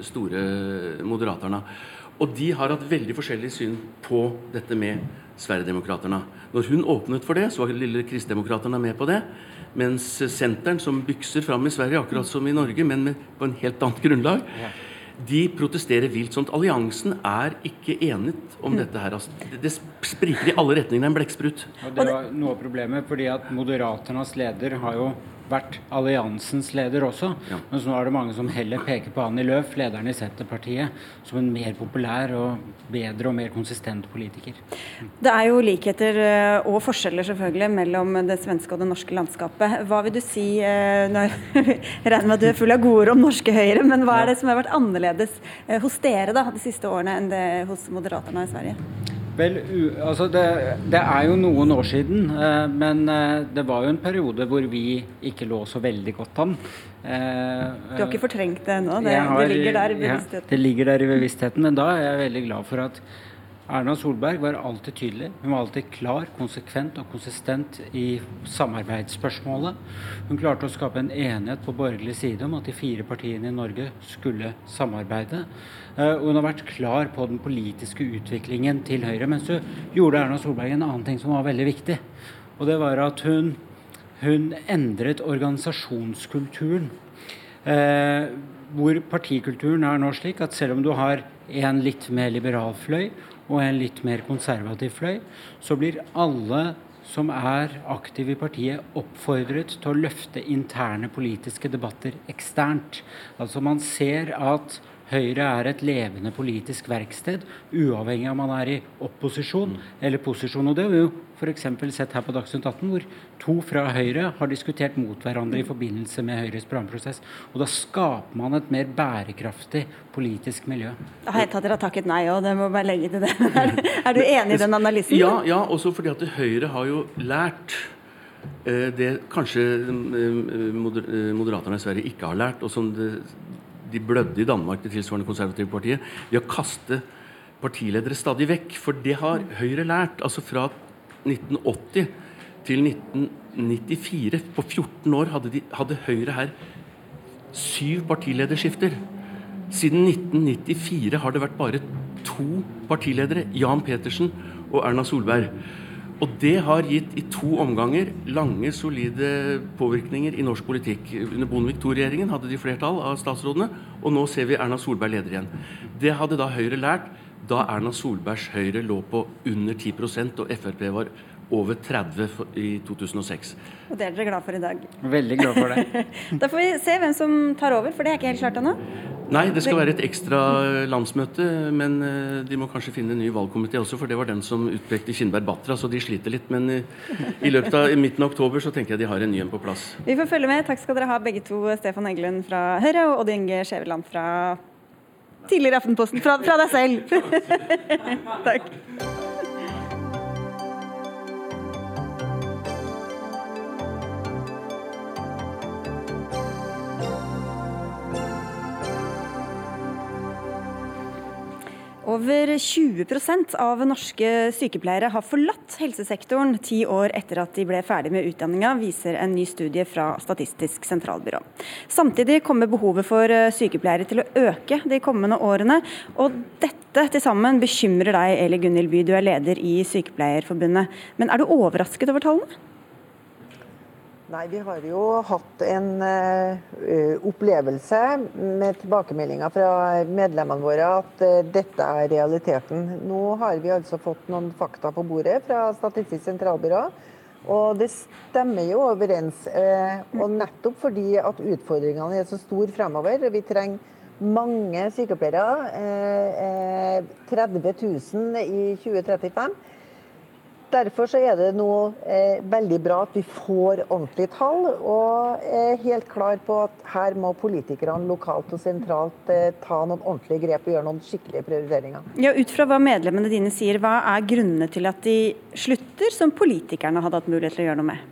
store Moderaterna. Og de har hatt veldig forskjellig syn på dette med Sverigedemokraterna. Når hun åpnet for det, så var lille Kristdemokraterna med på det. Mens senteren, som bykser fram i Sverige, akkurat som i Norge, men på en helt annet grunnlag, de protesterer vilt. sånn at Alliansen er ikke enet om dette her. Altså, det, det spriker i alle retninger. Det er en blekksprut. det var noe av problemet, fordi at Moderaternas leder har jo vært alliansens leder også. Ja. Men så nå er det mange som heller peker på Annie Løf, lederen i Senterpartiet, som en mer populær og bedre og mer konsistent politiker. Det er jo likheter eh, og forskjeller selvfølgelig mellom det svenske og det norske landskapet. Hva vil du si når, Jeg regner med at du er full av godord om norske Høyre, men hva er det som har vært annerledes eh, hos dere da, de siste årene enn det hos Moderaterna i Sverige? Vel, altså det, det, er jo noen år siden, eh, men eh, det var jo en periode hvor vi ikke lå så veldig godt an. Eh, du har ikke fortrengt det ennå? Det, det, ligger der i bevisstheten? Ja, det ligger der i bevisstheten, men da er jeg veldig glad for at Erna Solberg var alltid tydelig. Hun var alltid klar, konsekvent og konsistent i samarbeidsspørsmålet. Hun klarte å skape en enighet på borgerlig side om at de fire partiene i Norge skulle samarbeide. Og hun har vært klar på den politiske utviklingen til Høyre. Men så gjorde Erna Solberg en annen ting som var veldig viktig. Og det var at hun, hun endret organisasjonskulturen. Eh, hvor partikulturen er nå slik at selv om du har en litt mer liberal fløy og en litt mer konservativ fløy, så blir alle som er aktive i partiet, oppfordret til å løfte interne politiske debatter eksternt. Altså Man ser at Høyre er et levende politisk verksted, uavhengig av om man er i opposisjon eller posisjon. Og Det har vi jo f.eks. sett her på Dagsnytt 18, hvor to fra Høyre har diskutert mot hverandre i forbindelse med Høyres programprosess. Og Da skaper man et mer bærekraftig politisk miljø. Da har jeg tatt dere har takket nei òg, det må bare legge til det. Er, du enig i den analysen? Ja, ja også fordi at Høyre har jo lært det kanskje Moderaterna i Sverige ikke har lært, og som det, de blødde i Danmark, det tilsvarende konservative partiet, ved å kaste partiledere stadig vekk. For det har Høyre lært. Altså fra 1980 til 1994, på 14 år, hadde, de, hadde Høyre her syv partilederskifter. Siden 1994 har det vært bare to partiledere, Jan Petersen og Erna Solberg. Og det har gitt i to omganger lange, solide påvirkninger i norsk politikk. Under Bondevik II-regjeringen hadde de flertall av statsrådene, og nå ser vi Erna Solberg leder igjen. Det hadde da Høyre lært da Erna Solbergs Høyre lå på under 10% og Frp var over 30 i 2006. Og Det er dere glad for i dag? Veldig glad for det. da får vi se hvem som tar over, for det er ikke helt klart ennå. Nei, det skal være et ekstra landsmøte, men eh, de må kanskje finne en ny valgkomité også, for det var den som utpekte Kinnberg Batra, så de sliter litt. Men eh, i løpet av midten av oktober så tenker jeg de har en ny en på plass. Vi får følge med. Takk skal dere ha begge to, Stefan Eggelund fra Høyre og Odd Inge Skjæveland fra tidligere Aftenposten. Fra, fra deg selv. Takk. Over 20% av norske sykepleiere har forlatt helsesektoren ti år etter at de ble ferdig med utdanninga, viser en ny studie fra Statistisk sentralbyrå. Samtidig kommer behovet for eh, sykepleiere til å øke de kommende årene. Og dette til sammen bekymrer deg, Eli Gunhild By, du er leder i Sykepleierforbundet. Men er du overrasket over tallene? Nei, Vi har jo hatt en uh, opplevelse med tilbakemeldinger fra medlemmene våre at uh, dette er realiteten. Nå har vi altså fått noen fakta på bordet fra Statistisk sentralbyrå. Og det stemmer jo overens. Uh, og nettopp fordi at utfordringene er så store fremover, vi trenger mange sykepleiere, 30 000 i 2035 Derfor er det nå eh, veldig bra at vi får ordentlige tall, og er helt klar på at her må politikerne lokalt og sentralt eh, ta noen ordentlige grep og gjøre noen skikkelige prioriteringer. Ja, Ut fra hva medlemmene dine sier, hva er grunnene til at de slutter, som politikerne hadde hatt mulighet til å gjøre noe med?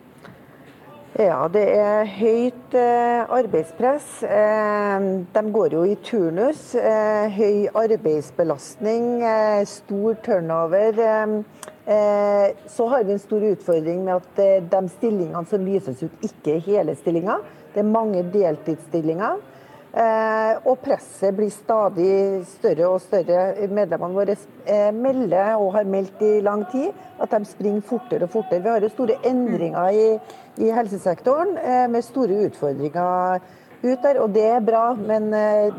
Ja, det er høyt eh, arbeidspress. Eh, de går jo i turnus. Eh, høy arbeidsbelastning, stor turnover. Så har vi en stor utfordring med at de stillingene som lyses ut, ikke er hele stillinger. Det er mange deltidsstillinger. Eh, og presset blir stadig større og større. Medlemmene våre melder, og har meldt i lang tid, at de springer fortere og fortere. Vi har jo store endringer i, i helsesektoren med store utfordringer ut der, og det er bra. Men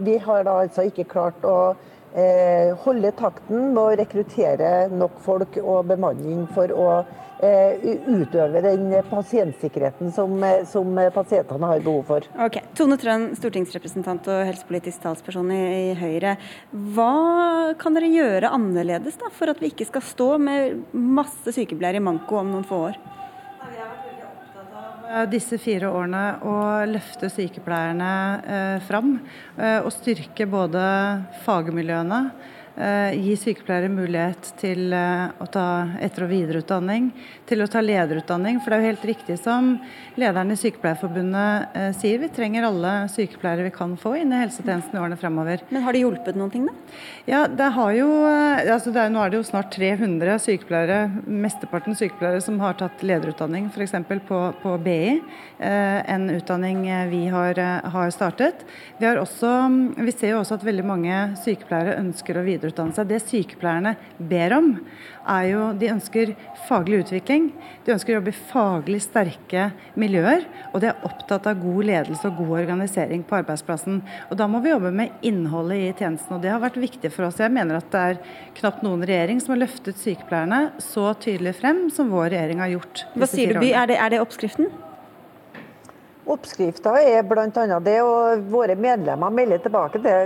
vi har da altså ikke klart å eh, holde takten med å rekruttere nok folk og bemanning for å eh, utøve den pasientsikkerheten som, som, pasientene har behov for. Ok, Tone Trøen, stortingsrepresentant og helsepolitisk talsperson i, i, Høyre. Hva kan dere gjøre annerledes da, for at vi ikke skal stå med masse sykepleiere i manko om noen få år? Eh, disse fire årene å løfte sykepleierne eh, fram. Eh, og styrke både fagmiljøene gi sykepleiere mulighet til eh, å ta etter- og videreutdanning, til å ta lederutdanning. For det er jo helt riktig som lederen i Sykepleierforbundet eh, sier, vi trenger alle sykepleiere vi kan få inn i helsetjenesten i årene fremover. Men har det hjulpet noen ting, da? Ja, det har jo, altså det er, Nå er det jo snart 300 sykepleiere, mesteparten sykepleiere, som har tatt lederutdanning, f.eks. På, på BI. En utdanning vi har, har startet. Vi, har også, vi ser jo også at veldig mange sykepleiere ønsker å videreutdanne videreutdanne seg. Det sykepleierne ber om, er jo De ønsker faglig utvikling. De ønsker å jobbe i faglig sterke miljøer. Og de er opptatt av god ledelse og god organisering på arbeidsplassen. Og da må vi jobbe med innholdet i tjenesten. Og det har vært viktig for oss. Jeg mener at det er knapt noen regjering som har løftet sykepleierne så tydelig frem som vår regjering har gjort. Hva sier du, By? Er det, er det oppskriften? Oppskrifta er bl.a. det, og våre medlemmer melder tilbake det,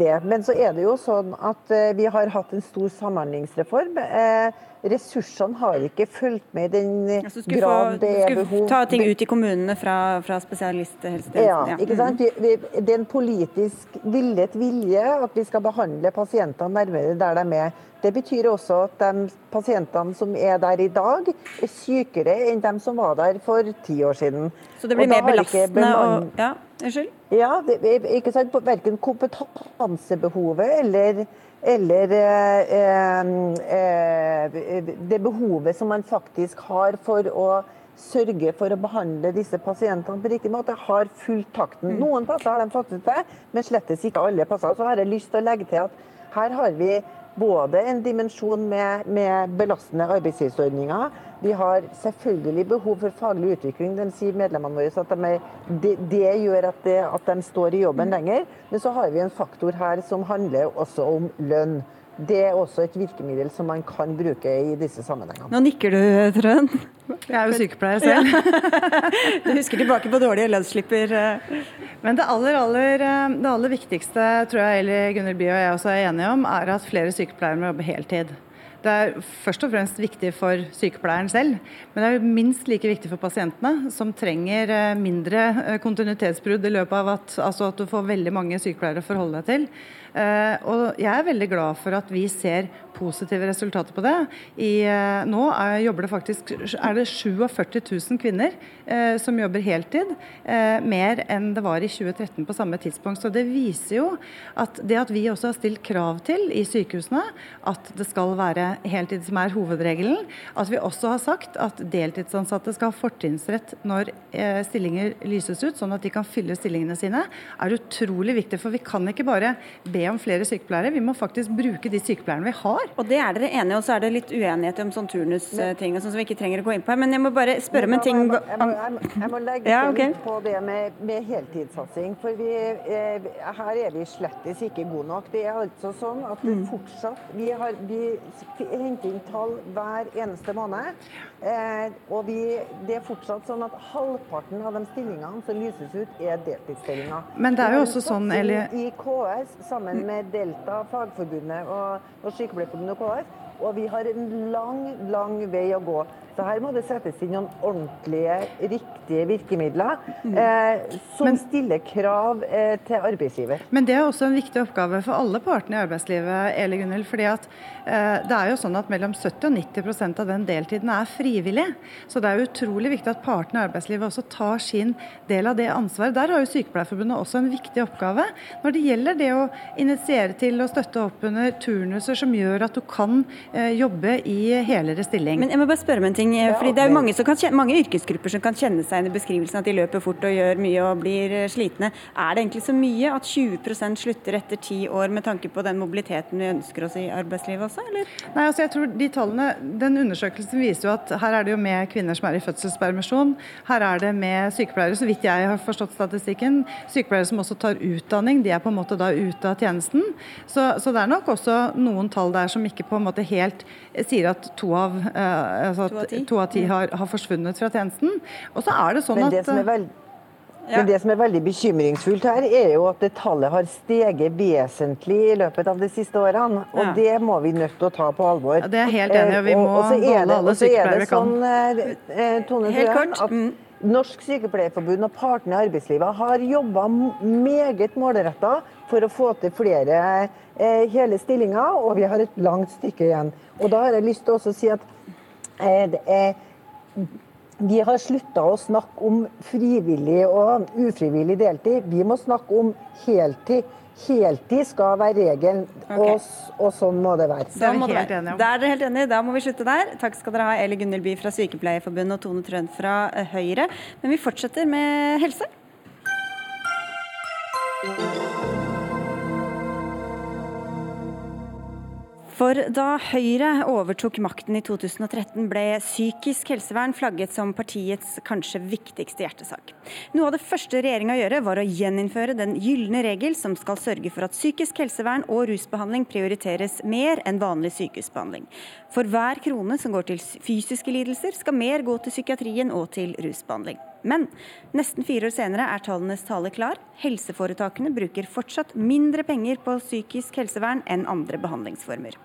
det. Men så er det jo sånn at eh, vi har hatt en stor samhandlingsreform. Eh, ressursene har ikke fulgt med i den altså, grad det er behov. ta ting ut i kommunene fra, fra spesialisthelsetjenesten. Ja, ikke sant? Vi, vi, det er en politisk villet vilje at vi skal behandle pasientene nærmere der de er. Det betyr også at de pasientene som er der i dag, er sykere enn de som var der for ti år siden. Så det blir mer belastende bemann- og Ja, unnskyld? Ja, det, ikke sant? Verken kompetansebehovet eller, eller eh, eh, det behovet som man faktisk har for å sørge for å behandle disse pasientene på riktig måte, har fulgt takten. Noen plasser har de fått ut det, men slettes ikke alle plasser. Så har jeg lyst til å legge til at her har vi både en dimensjon med, med belastende arbeidstidsordninger. Vi har selvfølgelig behov for faglig utvikling. De sier medlemmene våre at de er, det, det gjør at, det, at de står i jobben lenger. Men så har vi en faktor her som handler også om lønn. Det er også et virkemiddel som man kan bruke i disse sammenhengene. Nå nikker du, Trøen. Jeg er jo sykepleier selv. du husker tilbake på dårlige lønnsslipper. Men det aller, aller, det aller viktigste, tror jeg Eli Gunnhild Bye og jeg også er enige om, er at flere sykepleiere må jobbe heltid. Det er først og fremst viktig for sykepleieren selv, men det er minst like viktig for pasientene, som trenger mindre kontinuitetsbrudd i løpet av at, altså at du får veldig mange sykepleiere å forholde deg til. Og jeg er veldig glad for at vi ser positive resultater på det. I, nå er, jobber det faktisk, er det 47 000 kvinner eh, som jobber heltid, eh, mer enn det var i 2013 på samme tidspunkt. Så det viser jo at det at vi også har stilt krav til i sykehusene at det skal være heltid som er hovedregelen, at vi også har sagt at deltidsansatte skal ha fortrinnsrett når eh, stillinger lyses ut, sånn at de kan fylle stillingene sine, er utrolig viktig. For vi kan ikke bare be om flere sykepleiere, vi må faktisk bruke de sykepleierne vi har. Og det er dere enige, og så er det litt uenighet om sånn turnusting og sånn som vi ikke trenger å gå inn på her. Men jeg må bare spørre om en ting. Jeg må, jeg må, jeg må, legge Ja, okay. litt på det med, med heltidssatsing. For vi, eh, her er vi slettes ikke gode nok. Det er altså sånn at det fortsatt Vi, har, vi henter inn tall hver eneste måned. Eh, og vi, det er fortsatt sånn at halvparten av de stillingene som lyses ut, er deltidsstillinger. Men det er jo også sånn, Eli- I KS sammen med Delta, Fagforbundet og, og Sykepleierforbundet og KS. Og vi har en lang, lang vei å gå. Så her må det settes inn noen ordentlige, riktige virkemidler eh, som stiller krav eh, til arbeidsgiver. Men det er også en viktig oppgave for alle partene i arbeidslivet. Eli Gunhild, fordi at det er jo sånn at Mellom 70 og 90% av den deltiden er frivillig. Så det er utrolig viktig at partene i arbeidslivet også tar sin del av det ansvaret. Der har jo Sykepleierforbundet også en viktig oppgave når det gjelder det å initiere til og støtte opp under turnuser som gjør at du kan eh, jobbe i helere stilling. Men jeg må bare spørre om en ting. eh, fordi Det er jo mange, som kan, kjenne- mange yrkesgrupper som kan kjenne seg igjen i beskrivelsen at de løper fort og gjør mye og blir eh, slitne. Er det egentlig så mye at 20% slutter etter ti år, med tanke på den mobiliteten vi ønsker oss i arbeidslivet også, eller? Nei, altså jeg tror de tallene, Den undersøkelsen viser jo at her er det jo med kvinner som er i fødselspermisjon. Her er det med sykepleiere, så vidt jeg har forstått statistikken. Sykepleiere som også tar utdanning. De er på en måte da ute av tjenesten. Så, så det er nok også noen tall der som ikke på en måte helt sier at to av, eh, altså To av ti? to av ti har, har forsvunnet fra tjenesten. Og så er det sånn Men at det som er eh, Men det som er veldig bekymringsfullt her, er jo at det tallet har steget vesentlig i løpet av de siste årene. Og Ja. det må vi nødt til å ta på alvor. Ja, det er helt enig og vi Eh, må det- alle er sykepleiere vi kan. Sånn, eh, eh, Tone Helt kort. Mm. at Norsk Sykepleierforbund og partene i arbeidslivet har jobba meget målretta for å få til flere eh, hele stillinger, og vi har et langt stykke igjen. Og da har jeg lyst til også å si at eh, det er vi har slutta å snakke om frivillig og ufrivillig deltid. Vi må snakke om heltid. Heltid skal være regelen, og, og sånn må det være. Da må det være. Da er dere helt enige. Da må vi slutte der. Takk skal dere ha, Eli Gunhild By fra Sykepleierforbundet og Tone Trøen fra eh, Høyre. Men vi fortsetter med helse. For da Høyre overtok makten i 2013, ble psykisk helsevern flagget som partiets kanskje viktigste hjertesak. Noe av det første regjeringa gjøre, var å gjeninnføre den gylne regel som skal sørge for at psykisk helsevern og rusbehandling prioriteres mer enn vanlig sykehusbehandling. For hver krone som går til fysiske lidelser, skal mer gå til psykiatrien og til rusbehandling. Men nesten fire år senere er tallenes tale klar. Helseforetakene bruker fortsatt mindre penger på psykisk helsevern enn andre behandlingsformer.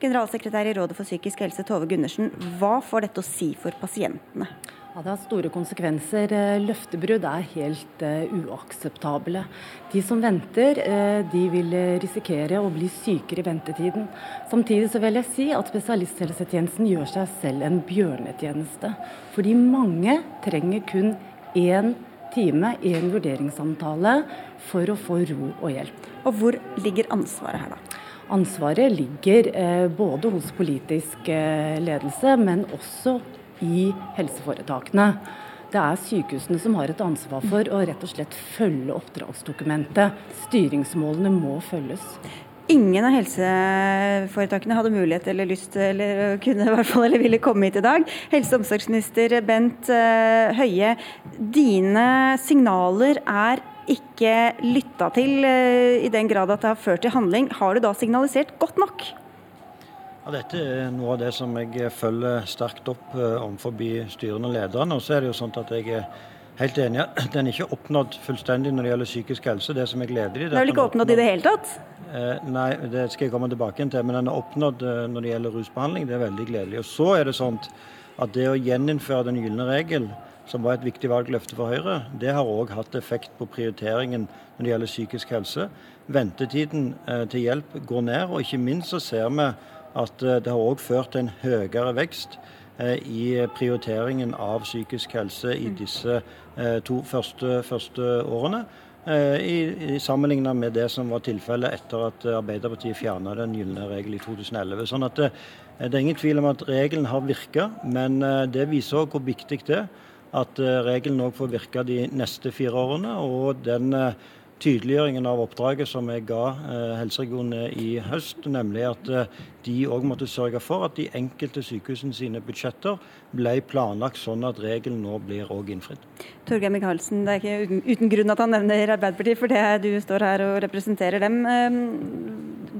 Generalsekretær i Rådet for psykisk helse, Tove Gundersen, hva får dette å si for pasientene? Ja, Det har store konsekvenser. Eh, løftebrudd er helt uh, uakseptable. De som venter, uh, de vil risikere å bli sykere i ventetiden. Samtidig så vil jeg si at spesialisthelsetjenesten gjør seg selv en bjørnetjeneste. Fordi mange trenger kun én time, én vurderingssamtale, for å få ro og hjelp. Og hvor ligger ansvaret her, da? Ansvaret ligger eh, både hos politisk eh, ledelse, men også i helseforetakene. Det er sykehusene som har et ansvar for å rett og slett følge oppdragsdokumentet. Styringsmålene må følges. Ingen av helseforetakene hadde mulighet eller lyst eller kunne i hvert fall eller ville komme hit i dag. Helse- og omsorgsminister Bent eh, Høie, dine signaler er ikke lytta til eh, i den grad at det har ført til handling. Har du da signalisert godt nok? Ja, dette er noe av det som jeg følger sterkt opp eh, overfor styrene og lederne. Og så er det jo sånn at jeg er helt enig at den ikke er oppnådd fullstendig når det gjelder psykisk helse. Det som er gledelig. Den er vel ikke oppnådd i det hele tatt? Eh, nei, det skal jeg komme tilbake til. Men den er oppnådd eh, når det gjelder rusbehandling. Det er veldig gledelig. Og så er det sånn at det å gjeninnføre den gylne regel, som var et viktig valgløfte for Høyre, det har òg hatt effekt på prioriteringen når det gjelder psykisk helse. Ventetiden til hjelp går ned, og ikke minst så ser vi at eh, det har òg ført til en høyere vekst eh, i prioriteringen av psykisk helse i mm. disse eh, to første, første årene. I, i Sammenlignet med det som var tilfellet etter at Arbeiderpartiet fjerna den gylne regelen i 2011. Sånn at det, det, er ingen tvil om at regelen har virka, men det viser også hvor viktig det er at regelen òg får virke de neste fire årene. og den tydeliggjøringen av oppdraget som jeg ga eh, helseregionene i høst, nemlig at eh, de òg måtte sørge for at de enkelte sykehusene sine budsjetter ble planlagt sånn at regelen nå blir òg innfridd. Torgeir Micaelsen, det er ikke uten, uten, grunn at han nevner Arbeiderpartiet, for det du står her og representerer dem. Ehm,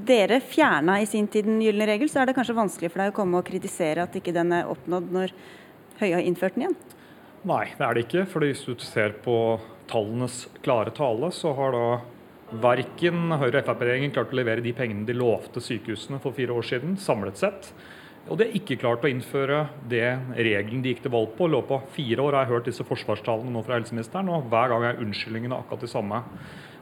dere fjerna i sin tid den gylne regel, så er det kanskje vanskelig for deg å komme og kritisere at ikke den er oppnådd når Høie har innført den igjen? Nei, det er det ikke. for hvis du ser på tallenes klare tale, så har da verken Høyre- og Frp-regjeringen klart å levere de pengene de lovte sykehusene for fire år siden, samlet sett. Og de har ikke klart å innføre det regelen de gikk til valg på. Lå på fire år har jeg hørt disse forsvarstalene nå fra helseministeren, og hver gang er unnskyldningene akkurat de samme.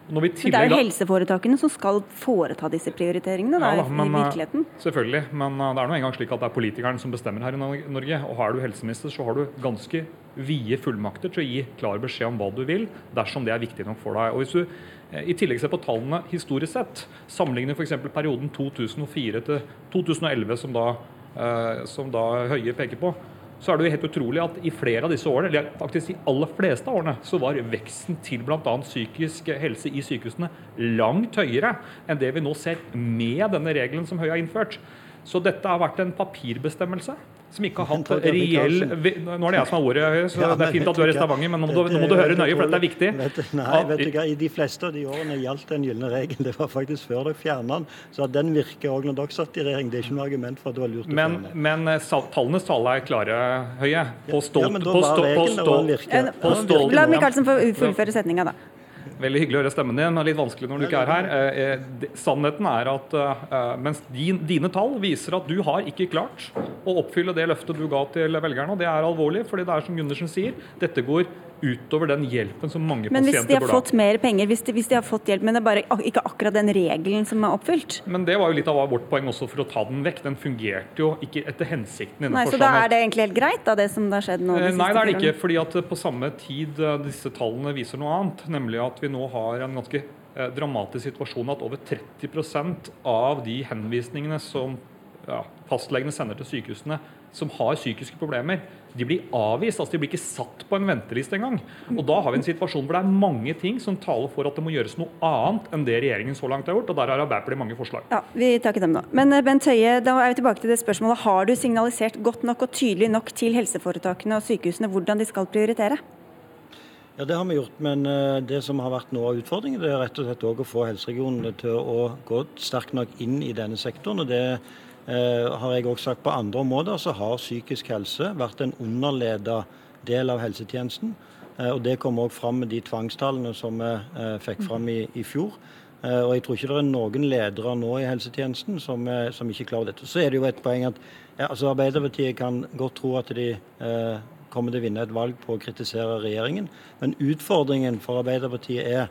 Men det er jo helseforetakene som skal foreta disse prioriteringene da, ja, da, men, i virkeligheten? Selvfølgelig, men det er nå engang slik at det er politikeren som bestemmer her i Norge. Og har du helseminister, så har du ganske vide fullmakter til å gi klar beskjed om hva du vil, dersom det er viktig nok for deg. Og hvis du eh, i tillegg ser på tallene historisk sett, sammenligner f.eks. perioden 2004 til 2011, som da, eh, som da Høie peker på, så er det jo helt utrolig at i flere av disse årene, eller faktisk de aller fleste årene, så var veksten til bl.a. psykisk helse i sykehusene langt høyere enn det vi nå ser med denne regelen som Høie har innført. Så dette har vært en papirbestemmelse som ikke har hatt reell Nå er det jeg som har ordet, så ja, det er fint at du er i Stavanger, men nå må, du, nå må du høre nøye, for dette er viktig. Vet, nei, vet du hva, I de fleste av de årene gjaldt den gylne regel. Det var faktisk før dere fjerna den. Så at den virker òg når dere satt i regjering, det er ikke noe argument for at det var lurt å men, fjerne. Men eh, tallenes tale er klare, Høie. På stolt, ja, men da var regelen på stolt, på stolt, La Michaelsen få fullføre setninga, da. Veldig hyggelig å høre stemmen din, litt vanskelig når du ikke er her. Eh, eh, sannheten er at eh, mens dine tall viser at du har ikke klart å oppfylle det løftet du ga til velgerne, og det er alvorlig, fordi det er som Gundersen sier, dette går utover den hjelpen som mange men pasienter burde ha. Men hvis de har fått mer penger, hvis de, hvis de, har fått hjelp, men det er bare ikke akkurat den regelen som er oppfylt? Men det var jo litt av vårt poeng også for å ta den vekk. Den fungerte jo ikke etter hensikten. Nei, Så da er det egentlig helt greit, da, det som har skjedd nå? De Nei, det er det ikke. fordi at på samme tid eh, disse tallene viser noe annet, nemlig at vi nå har en ganske eh, dramatisk situasjon at over 30% av de henvisningene som ja, fastlegene sender til sykehusene som har psykiske problemer, de blir avvist. altså De blir ikke satt på en venteliste engang. Og da har vi en situasjon hvor det er mange ting som taler for at det må gjøres noe annet enn det regjeringen så langt har gjort. Og der har Arbeiderpartiet mange forslag. Ja, Vi tar ikke dem nå. Men eh, Bent Høie, da er vi tilbake til det spørsmålet. Har du signalisert godt nok og tydelig nok til helseforetakene og sykehusene hvordan de skal prioritere? Ja, Det har vi gjort, men eh, det som har vært noe av utfordringen, det er rett og slett å få helseregionene til å gå sterkt nok inn i denne sektoren. og det har jeg også sagt På andre områder så har psykisk helse vært en underleda del av helsetjenesten. og Det kom også fram med de tvangstallene som vi fikk fram i, i fjor. Og Jeg tror ikke det er noen ledere nå i helsetjenesten som, som ikke klarer dette. Så er det jo et poeng at altså Arbeiderpartiet kan godt tro at de eh, kommer til å vinne et valg på å kritisere regjeringen, men utfordringen for Arbeiderpartiet er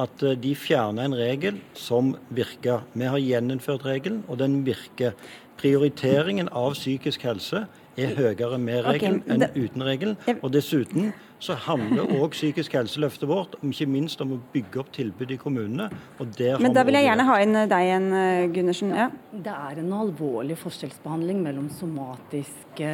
at eh, de fjerner en regel som virker. Vi har gjeninnført regelen, og den virker. Prioriteringen av psykisk helse er høyere med regelen okay, enn uten regelen. Og dessuten så handler òg psykisk helseløftet vårt om ikke minst om å bygge opp tilbud i kommunene. Men da vil jeg gjerne ha inn deg igjen, Gundersen. Ja. Det er en alvorlig forskjellsbehandling mellom somatiske,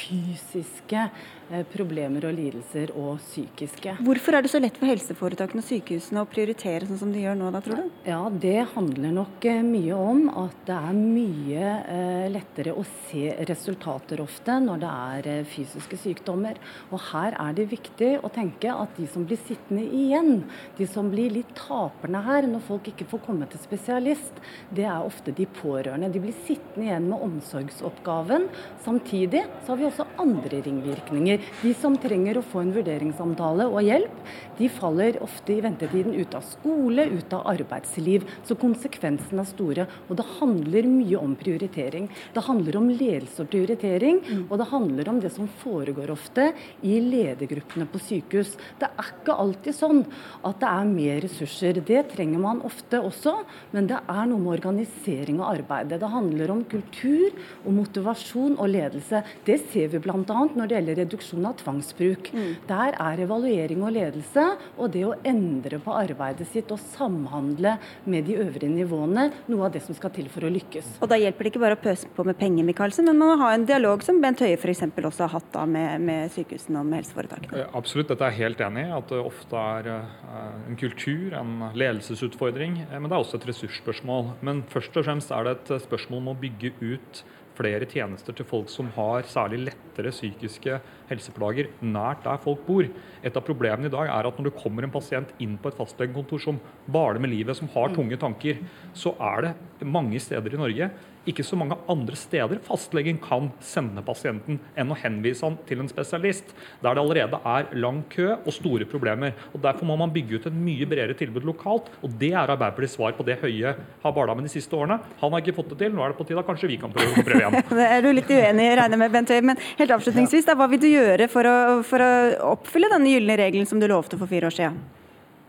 fysiske Eh, problemer og lidelser og psykiske. Hvorfor er det så lett for helseforetakene og sykehusene å prioritere sånn som de gjør nå, da, tror du? Ja, Det handler nok eh, mye om at det er mye eh, lettere å se resultater ofte når det er eh, fysiske sykdommer. Og her er det viktig å tenke at de som blir sittende igjen, de som blir litt taperne her når folk ikke får komme til spesialist, det er ofte de pårørende. De blir sittende igjen med omsorgsoppgaven. Samtidig så har vi også andre ringvirkninger. De som trenger å få en vurderingssamtale og hjelp, de faller ofte i ventetiden ut av skole, ut av arbeidsliv. Så konsekvensene er store. Og det handler mye om prioritering. Det handler om ledelse og prioritering, mm. og det handler om det som foregår ofte i ledergruppene på sykehus. Det er ikke alltid sånn at det er mer ressurser. Det trenger man ofte også, men det er noe med organisering av arbeidet. Det handler om kultur og motivasjon og ledelse. Det ser vi bl.a. når det gjelder reduksjon reduksjon av tvangsbruk. Mm. Der er evaluering og ledelse og det å endre på arbeidet sitt og samhandle med de øvrige nivåene noe av det som skal til for å lykkes. Og Da hjelper det ikke bare å pøse på med penger, Michaelsen, men man må ha en dialog som Bent Høie f.eks. også har hatt da med, med sykehusene og med helseforetakene. Eh, absolutt, dette er jeg helt enig i. At det ofte er eh, en kultur, en ledelsesutfordring. Eh, men det er også et ressursspørsmål. Men først og fremst er det et spørsmål om å bygge ut flere tjenester til folk som har særlig lettere psykiske helseplager nært der folk bor. Et av problemene i dag er at når det kommer en pasient inn på et fastlegekontor som baler med livet, som har tunge tanker, så er det mange steder i Norge ikke så mange andre steder fastlegen kan sende pasienten enn å henvise han til en spesialist, der det allerede er lang kø og store problemer. Og Derfor må man bygge ut et mye bredere tilbud lokalt, og det er Arbeiderpartiets svar på det Høie har bala med de siste årene. Han har ikke fått det til, nå er det på tide at kanskje vi kan prøve, prøve igjen. det er du litt uenig i, regner med, Bent Høie. Men helt avslutningsvis, da, hva vil du gjøre for å, for å oppfylle denne gylne regelen som du lovte for fire år siden?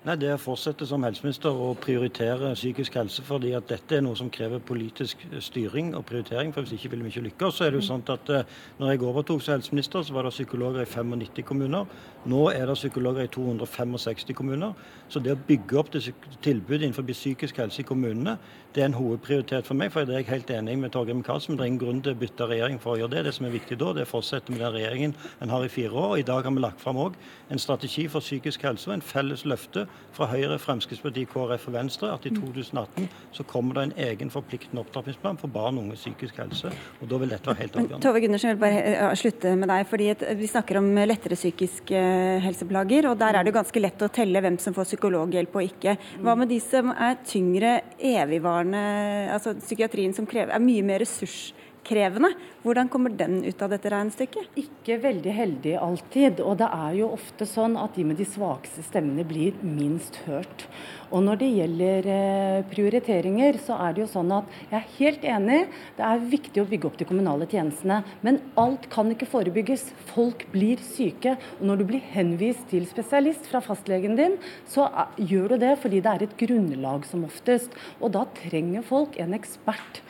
Nei, Det er å fortsette som helseminister å prioritere psykisk helse, fordi at dette er noe som krever politisk styring og prioritering. for Hvis ikke vil vi ikke lykkes. Så er det jo sånn at eh, når jeg overtok som helseminister, så var det psykologer i 95 kommuner. Nå er det psykologer i 265 kommuner. Så det å bygge opp tilbudet innenfor psykisk helse i kommunene, det er en hovedprioritet for meg. For det er jeg helt enig med Torgeir Micaelsen. Det er ingen grunn til å bytte regjering for å gjøre det. Det som er viktig da, det er å fortsette med den regjeringen en har i fire år. I dag har vi lagt fram òg en strategi for psykisk helse og en felles løfte fra Høyre, Fremskrittspartiet, KrF og Venstre at i 2018 så kommer det en egen forpliktende opptrappingsplan for barn og unge psykisk helse. og Da vil dette være helt avgjørende. Tove Gundersen, jeg vil bare slutte med deg. fordi Vi snakker om lettere psykiske eh, helseplager, og der er det ganske lett å telle hvem som får psykologhjelp og ikke. Hva med de som er tyngre, evigvarende, altså psykiatrien som krever, er mye mer ressurs krevende. Hvordan kommer den ut av dette regnestykket? Ikke veldig heldig alltid. Og det er jo ofte sånn at de med de svakeste stemmene blir minst hørt. Og når det gjelder eh, prioriteringer, så er det jo sånn at jeg er helt enig. Det er viktig å bygge opp de kommunale tjenestene. Men alt kan ikke forebygges. Folk blir syke. Og når du blir henvist til spesialist fra fastlegen din, så gjør du det fordi det er et grunnlag som oftest. Og da trenger folk en ekspert.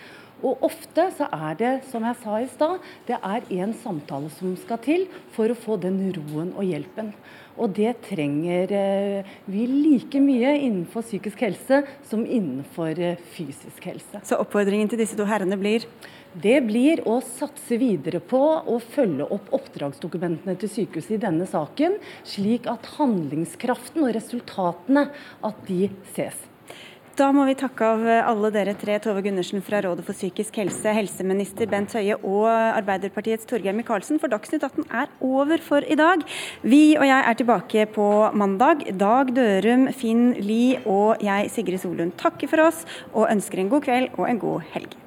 Og ofte så er det, som jeg sa i stad, det er en samtale som skal til for å få den roen og hjelpen. Og det trenger eh, vi like mye innenfor psykisk helse som innenfor eh, fysisk helse. Så oppfordringen til disse to herrene blir? Det blir å satse videre på å følge opp oppdragsdokumentene til sykehuset i denne saken, slik at handlingskraften og resultatene at de ses. Da må vi takke av alle dere tre, Tove Gundersen fra Rådet for psykisk helse, helseminister Bent Høie og Arbeiderpartiets Torgeir Micaelsen, for Dagsnytt 18 er over for i dag. Vi og jeg er tilbake på mandag. Dag Dørum, Finn Lie og jeg, Sigrid Solund, takker for oss og ønsker en god kveld og en god helg.